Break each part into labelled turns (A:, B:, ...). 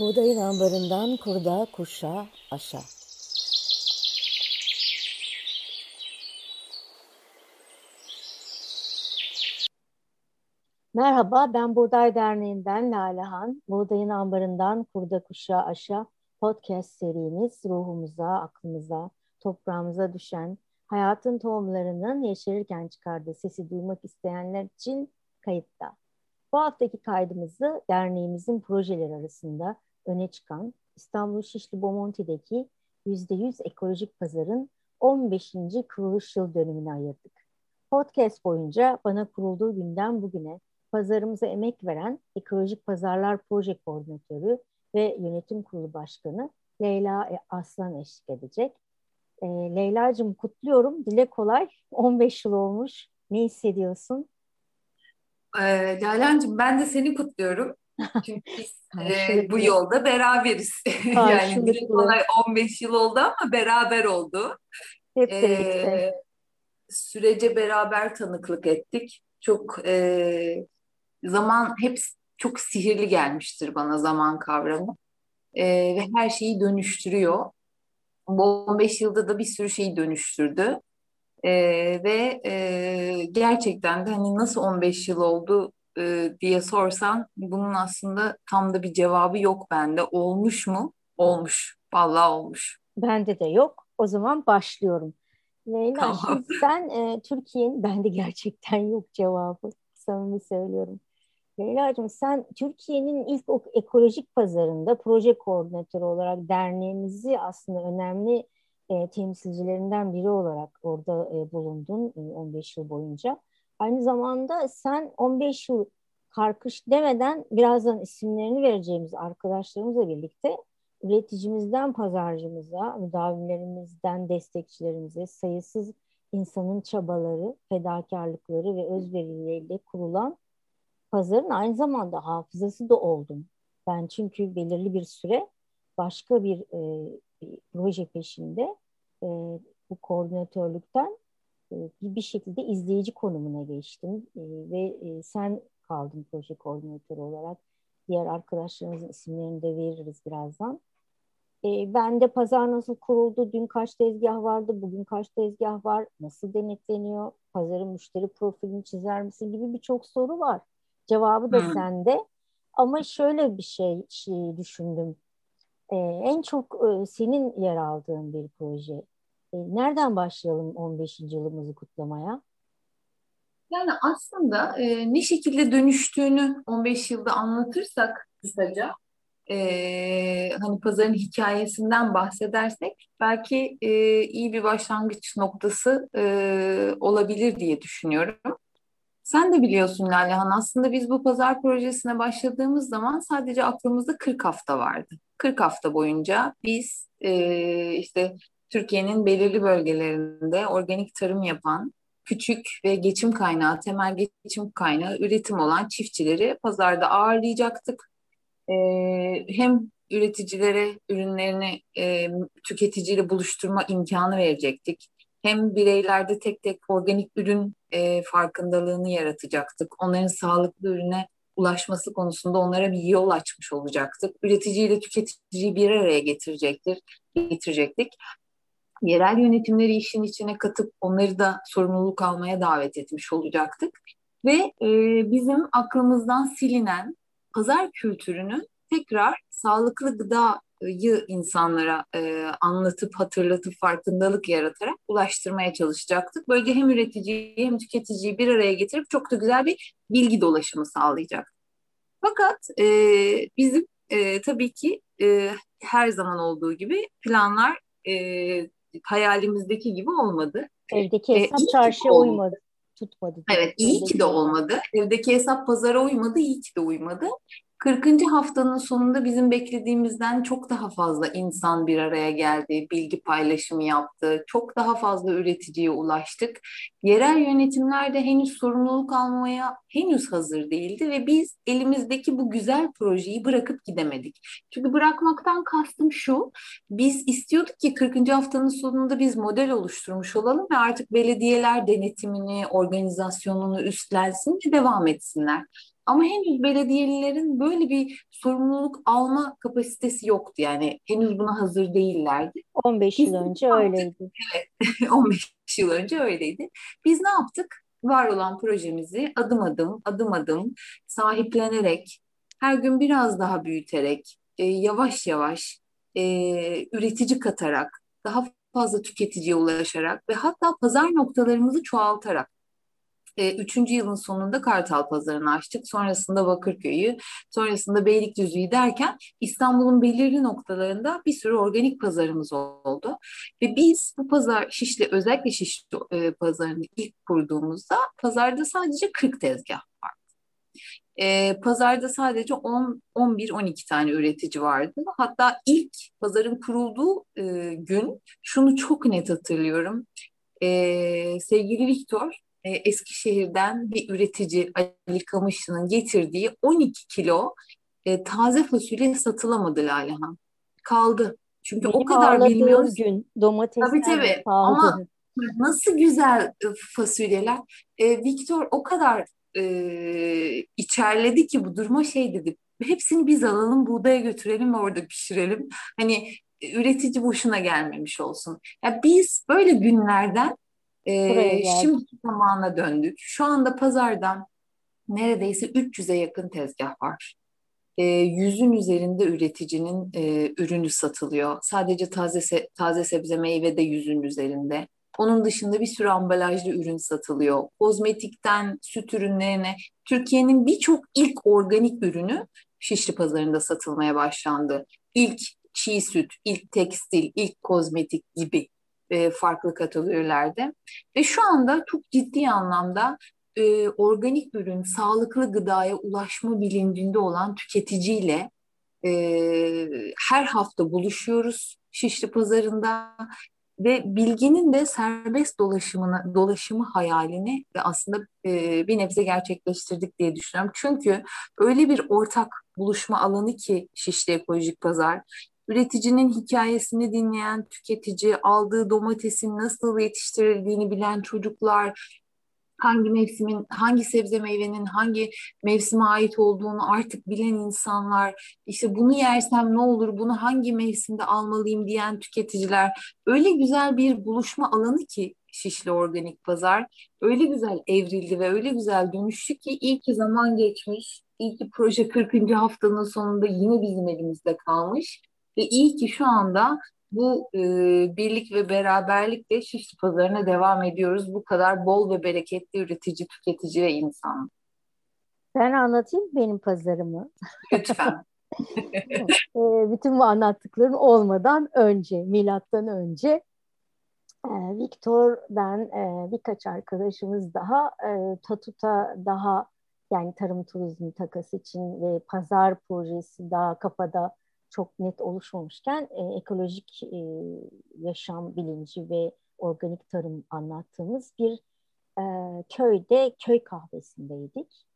A: Buğdayın ambarından kurda, kuşa, aşa. Merhaba, ben Buğday Derneği'nden Lalehan. Buğdayın ambarından kurda, kuşa, aşa podcast serimiz ruhumuza, aklımıza, toprağımıza düşen hayatın tohumlarının yeşerirken çıkardığı sesi duymak isteyenler için kayıtta. Bu haftaki kaydımızı derneğimizin projeleri arasında öne çıkan İstanbul Şişli Bomonti'deki %100 ekolojik pazarın 15. kuruluş yıl dönümüne ayırdık. Podcast boyunca bana kurulduğu günden bugüne pazarımıza emek veren Ekolojik Pazarlar Proje Koordinatörü ve Yönetim Kurulu Başkanı Leyla Aslan eşlik edecek. E, Leyla'cığım kutluyorum. Dile kolay. 15 yıl olmuş. Ne hissediyorsun?
B: Ee, Lalencim ben de seni kutluyorum. Çünkü e, bu yolda beraberiz. yani direkt kolay 15 yıl oldu ama beraber oldu. Hep ee, sürece beraber tanıklık ettik. Çok e, zaman hep çok sihirli gelmiştir bana zaman kavramı. E, ve her şeyi dönüştürüyor. Bu 15 yılda da bir sürü şeyi dönüştürdü. E, ve e, gerçekten de hani nasıl 15 yıl oldu e, diye sorsan bunun aslında tam da bir cevabı yok bende. Olmuş mu? Olmuş. Vallahi olmuş.
A: Bende de yok. O zaman başlıyorum. Leyla tamam. sen e, Türkiye'nin bende gerçekten yok cevabı. Samimi söylüyorum. Leyla'cığım sen Türkiye'nin ilk ekolojik pazarında proje koordinatörü olarak derneğimizi aslında önemli e, temsilcilerinden biri olarak orada e, bulundun e, 15 yıl boyunca. Aynı zamanda sen 15 yıl karkış demeden birazdan isimlerini vereceğimiz arkadaşlarımızla birlikte üreticimizden pazarcımıza, müdavimlerimizden destekçilerimize sayısız insanın çabaları, fedakarlıkları ve özverileriyle kurulan pazarın aynı zamanda hafızası da oldum. Ben çünkü belirli bir süre başka bir, e, bir proje peşinde e, bu koordinatörlükten bir şekilde izleyici konumuna geçtim e, ve e, sen kaldın proje koordinatörü olarak. Diğer arkadaşlarımızın isimlerini de veririz birazdan. Ben de pazar nasıl kuruldu, dün kaç tezgah vardı, bugün kaç tezgah var, nasıl denetleniyor, pazarın müşteri profilini çizer misin gibi birçok soru var. Cevabı da hmm. sende. Ama şöyle bir şey, şey düşündüm. Ee, en çok e, senin yer aldığın bir proje. E, nereden başlayalım 15. yılımızı kutlamaya?
B: Yani aslında e, ne şekilde dönüştüğünü 15 yılda anlatırsak kısaca e, hani pazarın hikayesinden bahsedersek belki e, iyi bir başlangıç noktası e, olabilir diye düşünüyorum. Sen de biliyorsun Lalehan aslında biz bu pazar projesine başladığımız zaman sadece aklımızda 40 hafta vardı. 40 hafta boyunca biz e, işte Türkiye'nin belirli bölgelerinde organik tarım yapan küçük ve geçim kaynağı, temel geçim kaynağı üretim olan çiftçileri pazarda ağırlayacaktık. Ee, hem üreticilere ürünlerini e, tüketiciyle buluşturma imkanı verecektik. Hem bireylerde tek tek organik ürün e, farkındalığını yaratacaktık. Onların sağlıklı ürüne ulaşması konusunda onlara bir yol açmış olacaktık. Üreticiyle tüketiciyi bir araya getirecektir, getirecektik yerel yönetimleri işin içine katıp onları da sorumluluk almaya davet etmiş olacaktık. Ve e, bizim aklımızdan silinen pazar kültürünü tekrar sağlıklı gıdayı insanlara e, anlatıp hatırlatıp farkındalık yaratarak ulaştırmaya çalışacaktık. Böylece hem üreticiyi hem tüketiciyi bir araya getirip çok da güzel bir bilgi dolaşımı sağlayacak. Fakat e, bizim e, tabii ki e, her zaman olduğu gibi planlar e, hayalimizdeki gibi olmadı.
A: Evdeki ee, hesap ee, çarşıya uymadı. Tutmadı.
B: Evet iyi ki de olmadı. Evdeki hesap pazara uymadı, iyi ki de uymadı. 40. haftanın sonunda bizim beklediğimizden çok daha fazla insan bir araya geldi, bilgi paylaşımı yaptı, çok daha fazla üreticiye ulaştık. Yerel yönetimler de henüz sorumluluk almaya henüz hazır değildi ve biz elimizdeki bu güzel projeyi bırakıp gidemedik. Çünkü bırakmaktan kastım şu, biz istiyorduk ki 40. haftanın sonunda biz model oluşturmuş olalım ve artık belediyeler denetimini, organizasyonunu üstlensin ve devam etsinler. Ama henüz belediyelilerin böyle bir sorumluluk alma kapasitesi yoktu. Yani henüz buna hazır değillerdi.
A: 15 yıl önce öyleydi.
B: Evet, 15 yıl önce öyleydi. Biz ne yaptık? Var olan projemizi adım adım, adım adım sahiplenerek, her gün biraz daha büyüterek, e, yavaş yavaş e, üretici katarak, daha fazla tüketiciye ulaşarak ve hatta pazar noktalarımızı çoğaltarak e, üçüncü yılın sonunda Kartal Pazarı'nı açtık. Sonrasında Bakırköy'ü, sonrasında Beylikdüzü'yü derken İstanbul'un belirli noktalarında bir sürü organik pazarımız oldu. Ve biz bu pazar Şişli, özellikle Şişli e, pazarını ilk kurduğumuzda pazarda sadece 40 tezgah vardı. E, pazarda sadece 10, 11, 12 tane üretici vardı. Hatta ilk pazarın kurulduğu e, gün şunu çok net hatırlıyorum. E, sevgili Viktor e, Eskişehir'den bir üretici Ali Kamışlı'nın getirdiği 12 kilo e, taze fasulye satılamadı Lalehan. Kaldı. Çünkü
A: Benim
B: o kadar bilmiyoruz.
A: gün domatesler
B: tabii, tabii. Ama nasıl güzel e, fasulyeler. E, Viktor o kadar e, içerledi ki bu duruma şey dedi. Hepsini biz alalım, buğdaya götürelim ve orada pişirelim. Hani üretici boşuna gelmemiş olsun. Ya biz böyle günlerden ee, şimdi zamana döndük. Şu anda pazardan neredeyse 300'e yakın tezgah var. E, yüzün üzerinde üreticinin e, ürünü satılıyor. Sadece taze taze sebze meyve de yüzün üzerinde. Onun dışında bir sürü ambalajlı ürün satılıyor. Kozmetikten süt ürünlerine Türkiye'nin birçok ilk organik ürünü Şişli pazarında satılmaya başlandı. İlk çiğ süt, ilk tekstil, ilk kozmetik gibi e, farklı kategorilerde. Ve şu anda çok ciddi anlamda e, organik ürün, sağlıklı gıdaya ulaşma bilincinde olan tüketiciyle e, her hafta buluşuyoruz Şişli Pazarı'nda ve bilginin de serbest dolaşımını, dolaşımı hayalini ve aslında e, bir nebze gerçekleştirdik diye düşünüyorum. Çünkü öyle bir ortak buluşma alanı ki Şişli Ekolojik Pazar, üreticinin hikayesini dinleyen tüketici, aldığı domatesin nasıl yetiştirildiğini bilen çocuklar, hangi mevsimin, hangi sebze meyvenin hangi mevsime ait olduğunu artık bilen insanlar, işte bunu yersem ne olur, bunu hangi mevsimde almalıyım diyen tüketiciler. Öyle güzel bir buluşma alanı ki Şişli Organik Pazar. Öyle güzel evrildi ve öyle güzel dönüştü ki iyi ki zaman geçmiş. İyi ki proje 40. haftanın sonunda yine bizim elimizde kalmış. Ve iyi ki şu anda bu e, birlik ve beraberlikle Şişli Pazarı'na devam ediyoruz. Bu kadar bol ve bereketli üretici, tüketici ve insan.
A: Ben anlatayım benim pazarımı.
B: Lütfen.
A: e, bütün bu anlattıkların olmadan önce, milattan önce e, Viktor, ben e, birkaç arkadaşımız daha Tatut'a daha yani tarım turizmi takası için ve pazar projesi daha kafada çok net oluşmamışken e, ekolojik e, yaşam bilinci ve organik tarım anlattığımız bir e, köyde köy kahvesindeydik.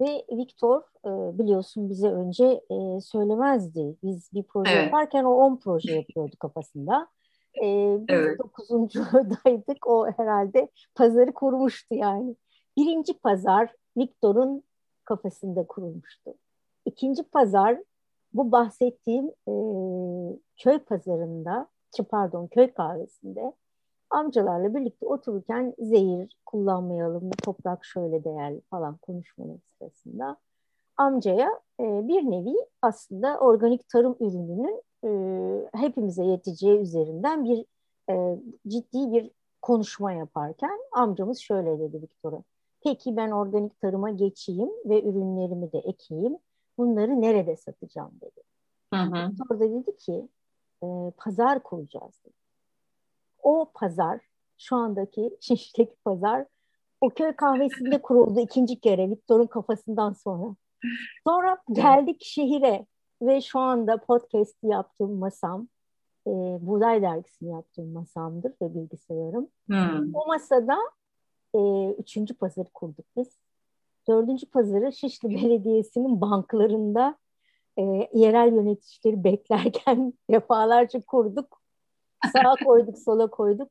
A: Ve Viktor e, biliyorsun bize önce e, söylemezdi. Biz bir proje evet. yaparken o 10 proje yapıyordu kafasında. E, biz evet. 9.daydık. O herhalde pazarı kurmuştu yani. Birinci pazar Viktor'un kafasında kurulmuştu. İkinci pazar bu bahsettiğim e, köy pazarında, pardon köy kahvesinde amcalarla birlikte otururken zehir kullanmayalım, toprak şöyle değerli falan konuşmanın sırasında amcaya e, bir nevi aslında organik tarım ürününün e, hepimize yeteceği üzerinden bir e, ciddi bir konuşma yaparken amcamız şöyle dedi Viktor'a. Peki ben organik tarıma geçeyim ve ürünlerimi de ekeyim bunları nerede satacağım dedi. Hı hı. Sonra da dedi ki e, pazar kuracağız dedi. O pazar şu andaki Şişli'deki pazar o köy kahvesinde kuruldu ikinci kere Viktor'un kafasından sonra. Sonra geldik şehire ve şu anda podcast yaptığım masam e, Buğday Dergisi'ni yaptığım masamdır ve bilgisayarım. Hmm. O masada e, üçüncü pazarı kurduk biz. Dördüncü pazarı Şişli Belediyesi'nin banklarında e, yerel yöneticileri beklerken defalarca kurduk. Sağa koyduk, sola koyduk.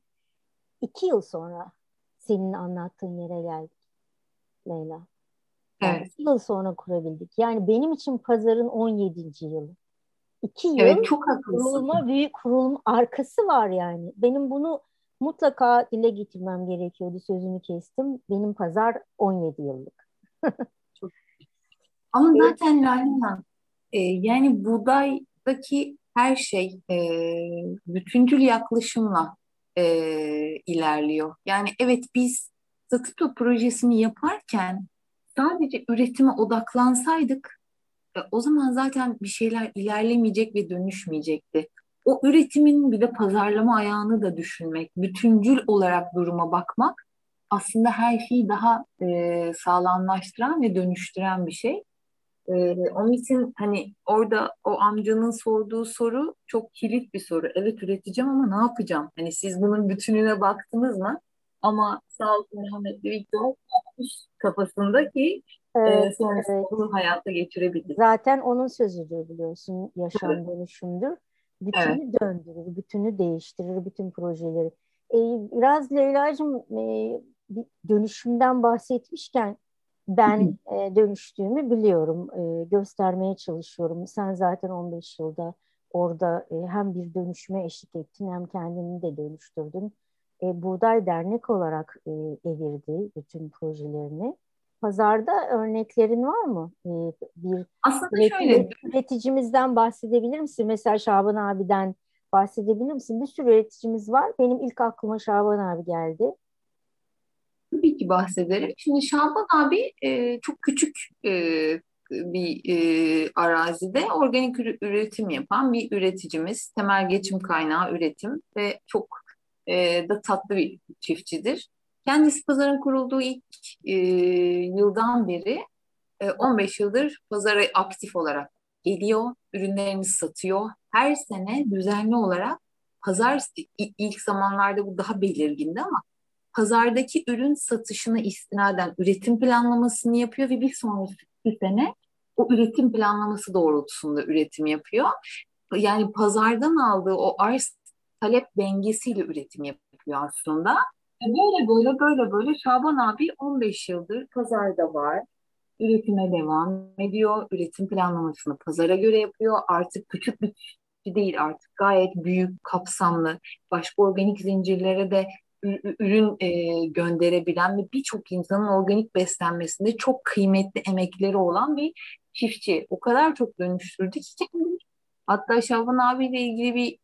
A: İki yıl sonra senin anlattığın yere geldik Leyla.
B: Evet.
A: yıl sonra kurabildik. Yani benim için pazarın 17. yılı. İki yıl
B: Evet çok haklısın.
A: kurulma büyük kurulum arkası var yani. Benim bunu mutlaka dile getirmem gerekiyordu. Sözünü kestim. Benim pazar 17 yıllık.
B: Ama zaten Laleman e, yani buğdaydaki her şey e, bütüncül yaklaşımla e, ilerliyor. Yani evet biz Statüto projesini yaparken sadece üretime odaklansaydık e, o zaman zaten bir şeyler ilerlemeyecek ve dönüşmeyecekti. O üretimin bir de pazarlama ayağını da düşünmek, bütüncül olarak duruma bakmak aslında her şeyi daha e, sağlamlaştıran ve dönüştüren bir şey. E, onun için hani orada o amcanın sorduğu soru çok kilit bir soru. Evet üreteceğim ama ne yapacağım? Hani siz bunun bütününe baktınız mı? Ama sağ olsun Mehmet Victor kafasında ki evet, e, sonrasında evet. bunu hayatta geçirebilir.
A: Zaten onun sözüdür biliyorsun yaşam evet. dönüşümdür. Bütünü evet. döndürür, bütünü değiştirir, bütün projeleri. Ee, biraz Leyla'cığım e, bir dönüşümden bahsetmişken ben e, dönüştüğümü biliyorum, e, göstermeye çalışıyorum. Sen zaten 15 yılda orada e, hem bir dönüşüme eşlik ettin hem kendini de dönüştürdün. E, Buğday Dernek olarak e, evirdi bütün projelerini. Pazarda örneklerin var mı? E, bir
B: Aslında üretici, şöyle
A: üreticimizden bahsedebilir misin? Mesela Şaban abiden bahsedebilir misin? Bir sürü üreticimiz var. Benim ilk aklıma Şaban abi geldi.
B: Tabii ki bahsederim. Şimdi Şaban abi e, çok küçük e, bir e, arazide organik üretim yapan bir üreticimiz. Temel geçim kaynağı üretim ve çok e, da tatlı bir çiftçidir. Kendisi pazarın kurulduğu ilk e, yıldan beri e, 15 yıldır pazara aktif olarak geliyor, ürünlerini satıyor. Her sene düzenli olarak pazar ilk zamanlarda bu daha belirgindi ama pazardaki ürün satışına istinaden üretim planlamasını yapıyor ve bir sonraki sene o üretim planlaması doğrultusunda üretim yapıyor. Yani pazardan aldığı o arz talep dengesiyle üretim yapıyor aslında. E böyle böyle böyle böyle Şaban abi 15 yıldır pazarda var. Üretime devam ediyor. Üretim planlamasını pazara göre yapıyor. Artık küçük bir değil artık gayet büyük, kapsamlı, başka organik zincirlere de ürün e, gönderebilen ve birçok insanın organik beslenmesinde çok kıymetli emekleri olan bir çiftçi. O kadar çok dönüştürdü ki kendini. Hatta Şaban abiyle ilgili bir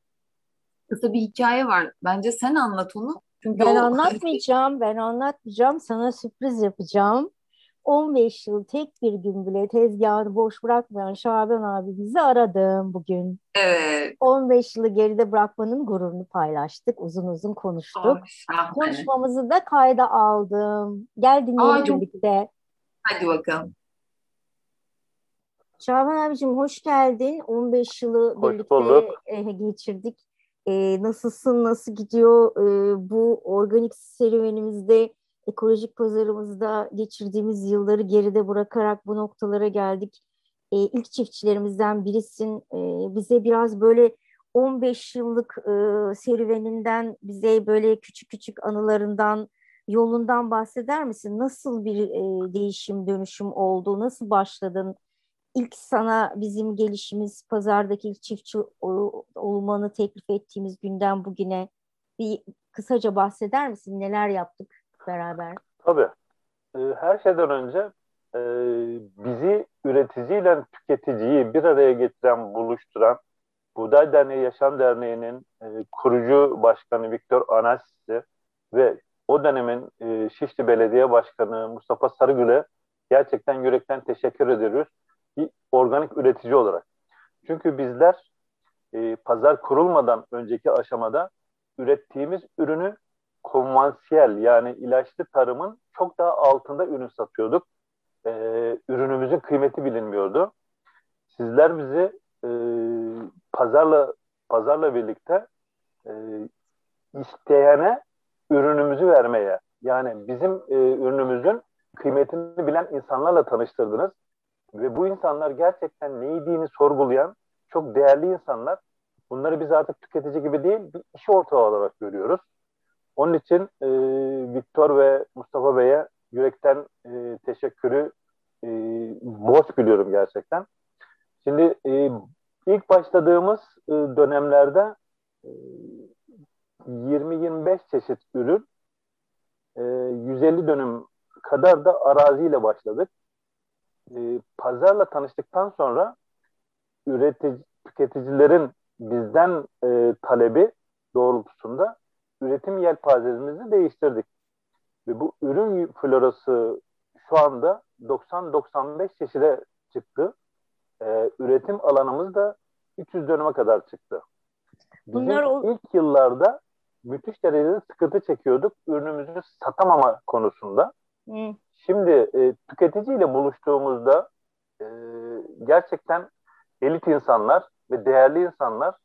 B: kısa bir hikaye var. Bence sen anlat onu.
A: Çünkü ben o... anlatmayacağım, ben anlatmayacağım. Sana sürpriz yapacağım. 15 yıl tek bir gün bile tezgahını boş bırakmayan Şaban abi bizi aradım bugün.
B: Evet.
A: 15 yılı geride bırakmanın gururunu paylaştık. Uzun uzun konuştuk. Oh, Konuşmamızı da kayda aldım. Gel dinleyelim Aa, birlikte.
B: Hadi bakalım.
A: Şaban abicim hoş geldin. 15 yılı hoş birlikte bulduk. geçirdik. E, nasılsın, nasıl gidiyor e, bu organik serüvenimizde, ekolojik pazarımızda geçirdiğimiz yılları geride bırakarak bu noktalara geldik. E, ilk çiftçilerimizden birisin. E, bize biraz böyle 15 yıllık e, serüveninden, bize böyle küçük küçük anılarından, yolundan bahseder misin? Nasıl bir e, değişim, dönüşüm oldu? Nasıl başladın? ilk sana bizim gelişimiz pazardaki ilk çiftçi olmanı teklif ettiğimiz günden bugüne bir kısaca bahseder misin? Neler yaptık beraber?
C: Tabii. Ee, her şeyden önce e, bizi üreticiyle tüketiciyi bir araya getiren, buluşturan Buğday Derneği Yaşam Derneği'nin e, kurucu başkanı Viktor Anasisi ve o dönemin e, Şişli Belediye Başkanı Mustafa Sarıgül'e gerçekten yürekten teşekkür ediyoruz bir organik üretici olarak. Çünkü bizler e, pazar kurulmadan önceki aşamada ürettiğimiz ürünü konvansiyel yani ilaçlı tarımın çok daha altında ürün satıyorduk. E, ürünümüzün kıymeti bilinmiyordu. Sizler bizi e, pazarla pazarla birlikte e, isteyene ürünümüzü vermeye yani bizim e, ürünümüzün kıymetini bilen insanlarla tanıştırdınız. Ve bu insanlar gerçekten ne yediğini sorgulayan çok değerli insanlar. Bunları biz artık tüketici gibi değil, bir iş ortağı olarak görüyoruz. Onun için e, Viktor ve Mustafa Bey'e yürekten e, teşekkürü e, borç biliyorum gerçekten. Şimdi e, ilk başladığımız e, dönemlerde e, 20-25 çeşit ürün, e, 150 dönüm kadar da araziyle başladık. E, pazarla tanıştıktan sonra üretici, tüketicilerin bizden e, talebi doğrultusunda üretim yelpazemizi değiştirdik. Ve bu ürün florası şu anda 90-95 çeşide çıktı. Ee, üretim alanımız da 300 dönüme kadar çıktı. Bizim Bunlar o... ilk yıllarda müthiş derecede sıkıntı çekiyorduk ürünümüzü satamama konusunda. Hı. Şimdi e, tüketiciyle buluştuğumuzda e, gerçekten elit insanlar ve değerli insanlar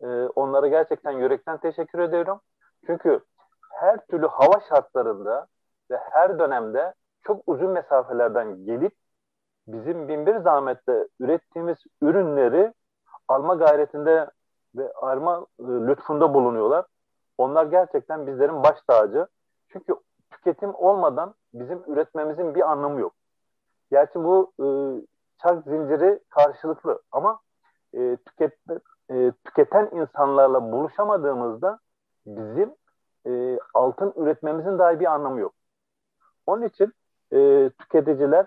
C: e, onlara gerçekten yürekten teşekkür ediyorum. Çünkü her türlü hava şartlarında ve her dönemde çok uzun mesafelerden gelip bizim binbir zahmetle ürettiğimiz ürünleri alma gayretinde ve alma e, lütfunda bulunuyorlar. Onlar gerçekten bizlerin baş tacı. Çünkü tüketim olmadan bizim üretmemizin bir anlamı yok. Gerçi bu e, çark zinciri karşılıklı ama e, tüket, e, tüketen insanlarla buluşamadığımızda bizim e, altın üretmemizin dahi bir anlamı yok. Onun için e, tüketiciler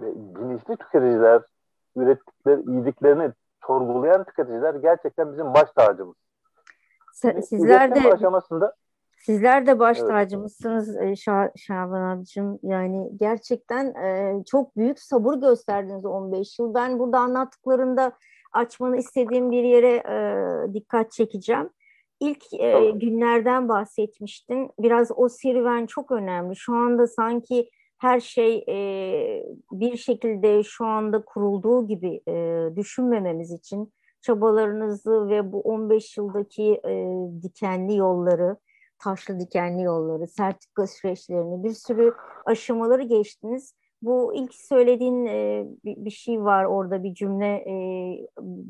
C: ve bilinçli tüketiciler ürettikleri, yediklerini sorgulayan tüketiciler gerçekten bizim baş tacımız.
A: Sizler de aşamasında Sizler de baş evet. tacımızsınız e, Şah, Şaban abicim. Yani gerçekten e, çok büyük sabır gösterdiniz 15 yıl. Ben burada anlattıklarında açmanı istediğim bir yere e, dikkat çekeceğim. İlk e, günlerden bahsetmiştin. Biraz o serüven çok önemli. Şu anda sanki her şey e, bir şekilde şu anda kurulduğu gibi e, düşünmememiz için çabalarınızı ve bu 15 yıldaki e, dikenli yolları, taşlı dikenli yolları, sertifika süreçlerini, bir sürü aşamaları geçtiniz. Bu ilk söylediğin e, bir, bir şey var orada bir cümle e,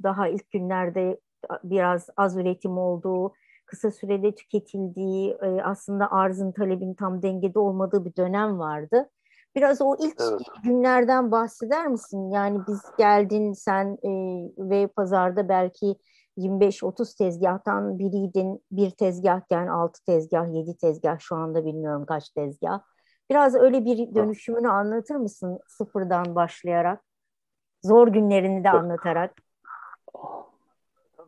A: daha ilk günlerde biraz az üretim olduğu, kısa sürede tüketildiği, e, aslında arzın talebin tam dengede olmadığı bir dönem vardı. Biraz o ilk evet. günlerden bahseder misin? Yani biz geldin sen e, ve pazarda belki 25-30 tezgahtan biriydin. Bir tezgahken 6 tezgah, 7 tezgah şu anda bilmiyorum kaç tezgah. Biraz öyle bir dönüşümünü anlatır mısın sıfırdan başlayarak? Zor günlerini de anlatarak.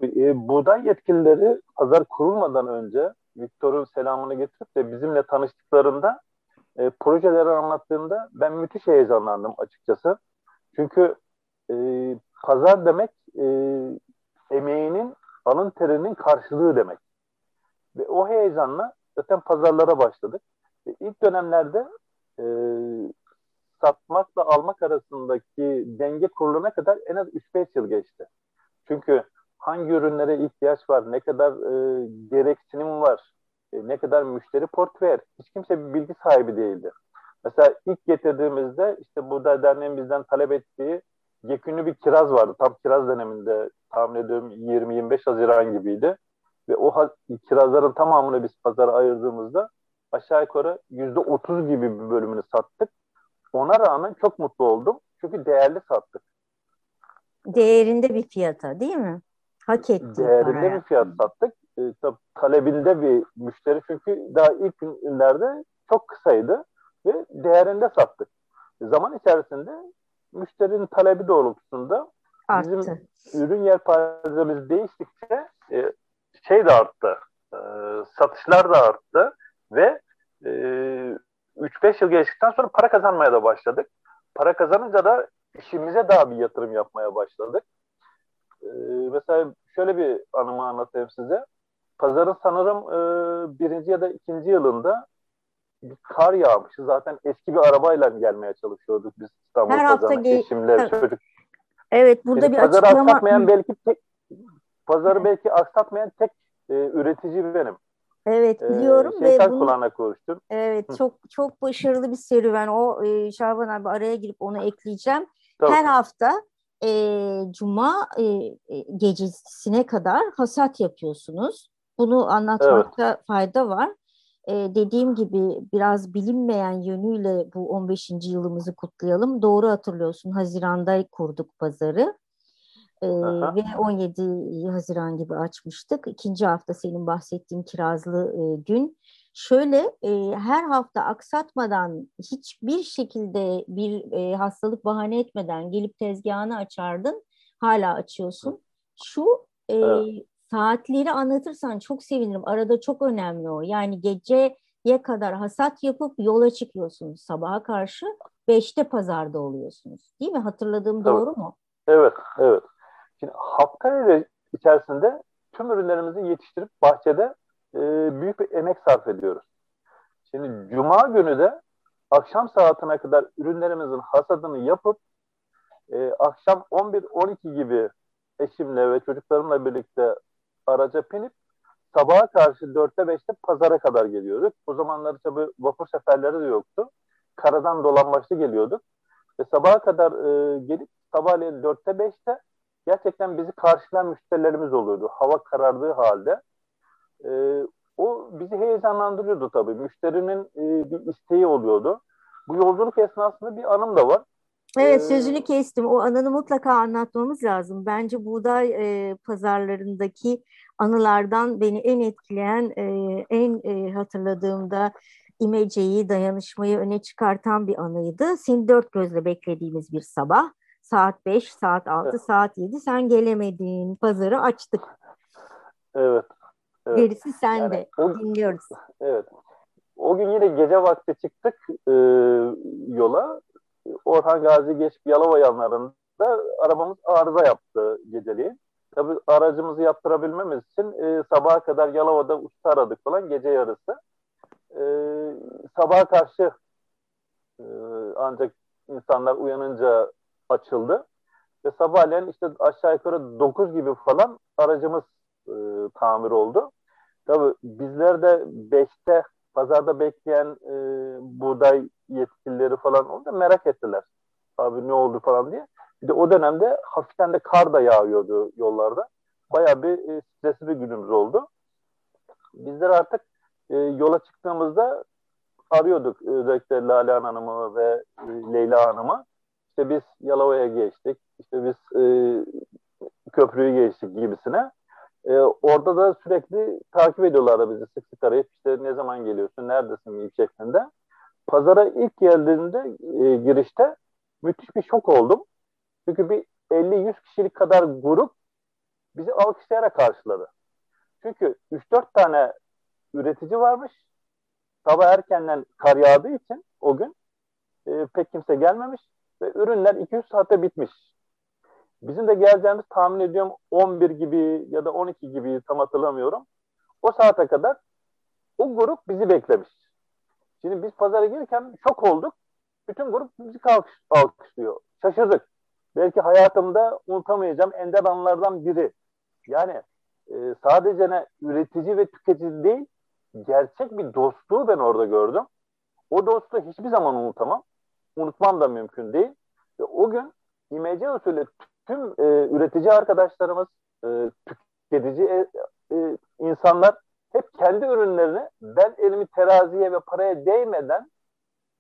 C: E, buğday yetkilileri pazar kurulmadan önce Viktor'un selamını getirip de bizimle tanıştıklarında e, projeleri anlattığında ben müthiş heyecanlandım açıkçası. Çünkü e, pazar demek e, emeğinin, alın terinin karşılığı demek. Ve o heyecanla zaten pazarlara başladık. Ve ilk dönemlerde e, satmakla almak arasındaki denge kurulana kadar en az 3-5 yıl geçti. Çünkü hangi ürünlere ihtiyaç var, ne kadar e, gereksinim var, e, ne kadar müşteri portföy, hiç kimse bir bilgi sahibi değildi. Mesela ilk getirdiğimizde işte burada derneğin bizden talep ettiği yekünlü bir kiraz vardı. Tam kiraz döneminde tahmin ediyorum 20-25 Haziran gibiydi. Ve o kirazların tamamını biz pazara ayırdığımızda aşağı yukarı %30 gibi bir bölümünü sattık. Ona rağmen çok mutlu oldum. Çünkü değerli sattık.
A: Değerinde bir fiyata değil mi? Hak ettiği
C: Değerinde paraya. bir fiyat sattık. E, tabii, talebinde bir müşteri çünkü daha ilk günlerde çok kısaydı ve değerinde sattık. Zaman içerisinde müşterinin talebi doğrultusunda Arttı. bizim ürün yelpazemiz değiştikçe e, şey de arttı. E, satışlar da arttı ve e, 3-5 yıl geçtikten sonra para kazanmaya da başladık. Para kazanınca da işimize daha bir yatırım yapmaya başladık. E, mesela şöyle bir anımı anlatayım size. Pazarın sanırım e, birinci ya da ikinci yılında bir kar yağmışı. Zaten eski bir arabayla gelmeye çalışıyorduk biz İstanbul Her. Hafta Eşimler, çocuk.
A: Evet burada yani bir pazarı açıklama.
C: Aksatmayan belki tek, pazarı belki aksatmayan tek e, üretici benim.
A: Evet e, biliyorum
C: ee, ve bunu, kulağına.
A: Evet Hı. çok çok başarılı bir serüven o e, Şaban abi araya girip onu ekleyeceğim. Tabii. Her hafta e, cuma e, e gecesine kadar hasat yapıyorsunuz. Bunu anlatmakta evet. fayda var. e, dediğim gibi biraz bilinmeyen yönüyle bu 15. yılımızı kutlayalım. Doğru hatırlıyorsun Haziran'da kurduk pazarı. E, ve 17 Haziran gibi açmıştık. İkinci hafta senin bahsettiğin kirazlı e, gün. Şöyle e, her hafta aksatmadan hiçbir şekilde bir e, hastalık bahane etmeden gelip tezgahını açardın. Hala açıyorsun. Şu e, evet. saatleri anlatırsan çok sevinirim. Arada çok önemli o. Yani geceye kadar hasat yapıp yola çıkıyorsunuz. Sabaha karşı beşte pazarda oluyorsunuz. Değil mi? Hatırladığım evet. doğru mu?
C: Evet, evet. Şimdi hafta içerisinde tüm ürünlerimizi yetiştirip bahçede e, büyük bir emek sarf ediyoruz. Şimdi cuma günü de akşam saatine kadar ürünlerimizin hasadını yapıp e, akşam 11-12 gibi eşimle ve çocuklarımla birlikte araca binip sabaha karşı 4'te 5'te pazara kadar geliyorduk. O zamanlar tabii vapur seferleri de yoktu. Karadan dolanbaçlı geliyorduk. Ve sabaha kadar e, gelip sabahleyin 4'te 5'te gerçekten bizi karşılayan müşterilerimiz oluyordu. Hava karardığı halde. E, o bizi heyecanlandırıyordu tabii. Müşterinin e, bir isteği oluyordu. Bu yolculuk esnasında bir anım da var.
A: Evet ee, sözünü kestim. O anını mutlaka anlatmamız lazım. Bence buğday e, pazarlarındaki anılardan beni en etkileyen, e, en e, hatırladığımda imeceyi, dayanışmayı öne çıkartan bir anıydı. Seni dört gözle beklediğimiz bir sabah. Saat beş, saat altı, evet. saat yedi. Sen gelemedin. Pazarı açtık.
C: Evet.
A: Evet. Gerisi sende. Yani, Dinliyoruz.
C: Evet. O gün yine gece vakti çıktık e, yola. Orhan Gazi geçip Yalova yanlarında arabamız arıza yaptı geceliğin. Tabii aracımızı yaptırabilmemiz için e, sabaha kadar Yalova'da usta aradık falan gece yarısı. E, sabaha karşı e, ancak insanlar uyanınca açıldı. Ve sabahleyin işte aşağı yukarı 9 gibi falan aracımız tamir oldu. Tabii bizler de 5'te pazarda bekleyen e, buğday yetkilileri falan da merak ettiler. Abi ne oldu falan diye. Bir de o dönemde hafiften de kar da yağıyordu yollarda. Bayağı bir e, stresli bir günümüz oldu. Bizler artık e, yola çıktığımızda arıyorduk özellikle Lale Hanım'ı ve e, Leyla Hanım'ı. İşte biz Yalova'ya geçtik, işte biz e, köprüyü geçtik gibisine. E, orada da sürekli takip ediyorlardı bizi sık sık arayıp işte ne zaman geliyorsun, neredesin gibi şeklinde. Pazara ilk geldiğinde e, girişte müthiş bir şok oldum. Çünkü bir 50-100 kişilik kadar grup bizi alkışlayarak karşıladı. Çünkü 3-4 tane üretici varmış. Sabah erkenden kar yağdığı için o gün e, pek kimse gelmemiş ve ürünler 200 saate bitmiş. Bizim de geleceğimiz tahmin ediyorum 11 gibi ya da 12 gibi tam hatırlamıyorum. O saate kadar o grup bizi beklemiş. Şimdi biz pazara gelirken şok olduk. Bütün grup bizi alkış, alkışlıyor. Şaşırdık. Belki hayatımda unutamayacağım ender anlardan biri. Yani e, sadece ne üretici ve tüketici değil, gerçek bir dostluğu ben orada gördüm. O dostluğu hiçbir zaman unutamam. Unutmam da mümkün değil. Ve o gün İMC usulü tüm e, üretici arkadaşlarımız, e, tüketici e, e, insanlar hep kendi ürünlerini ben elimi teraziye ve paraya değmeden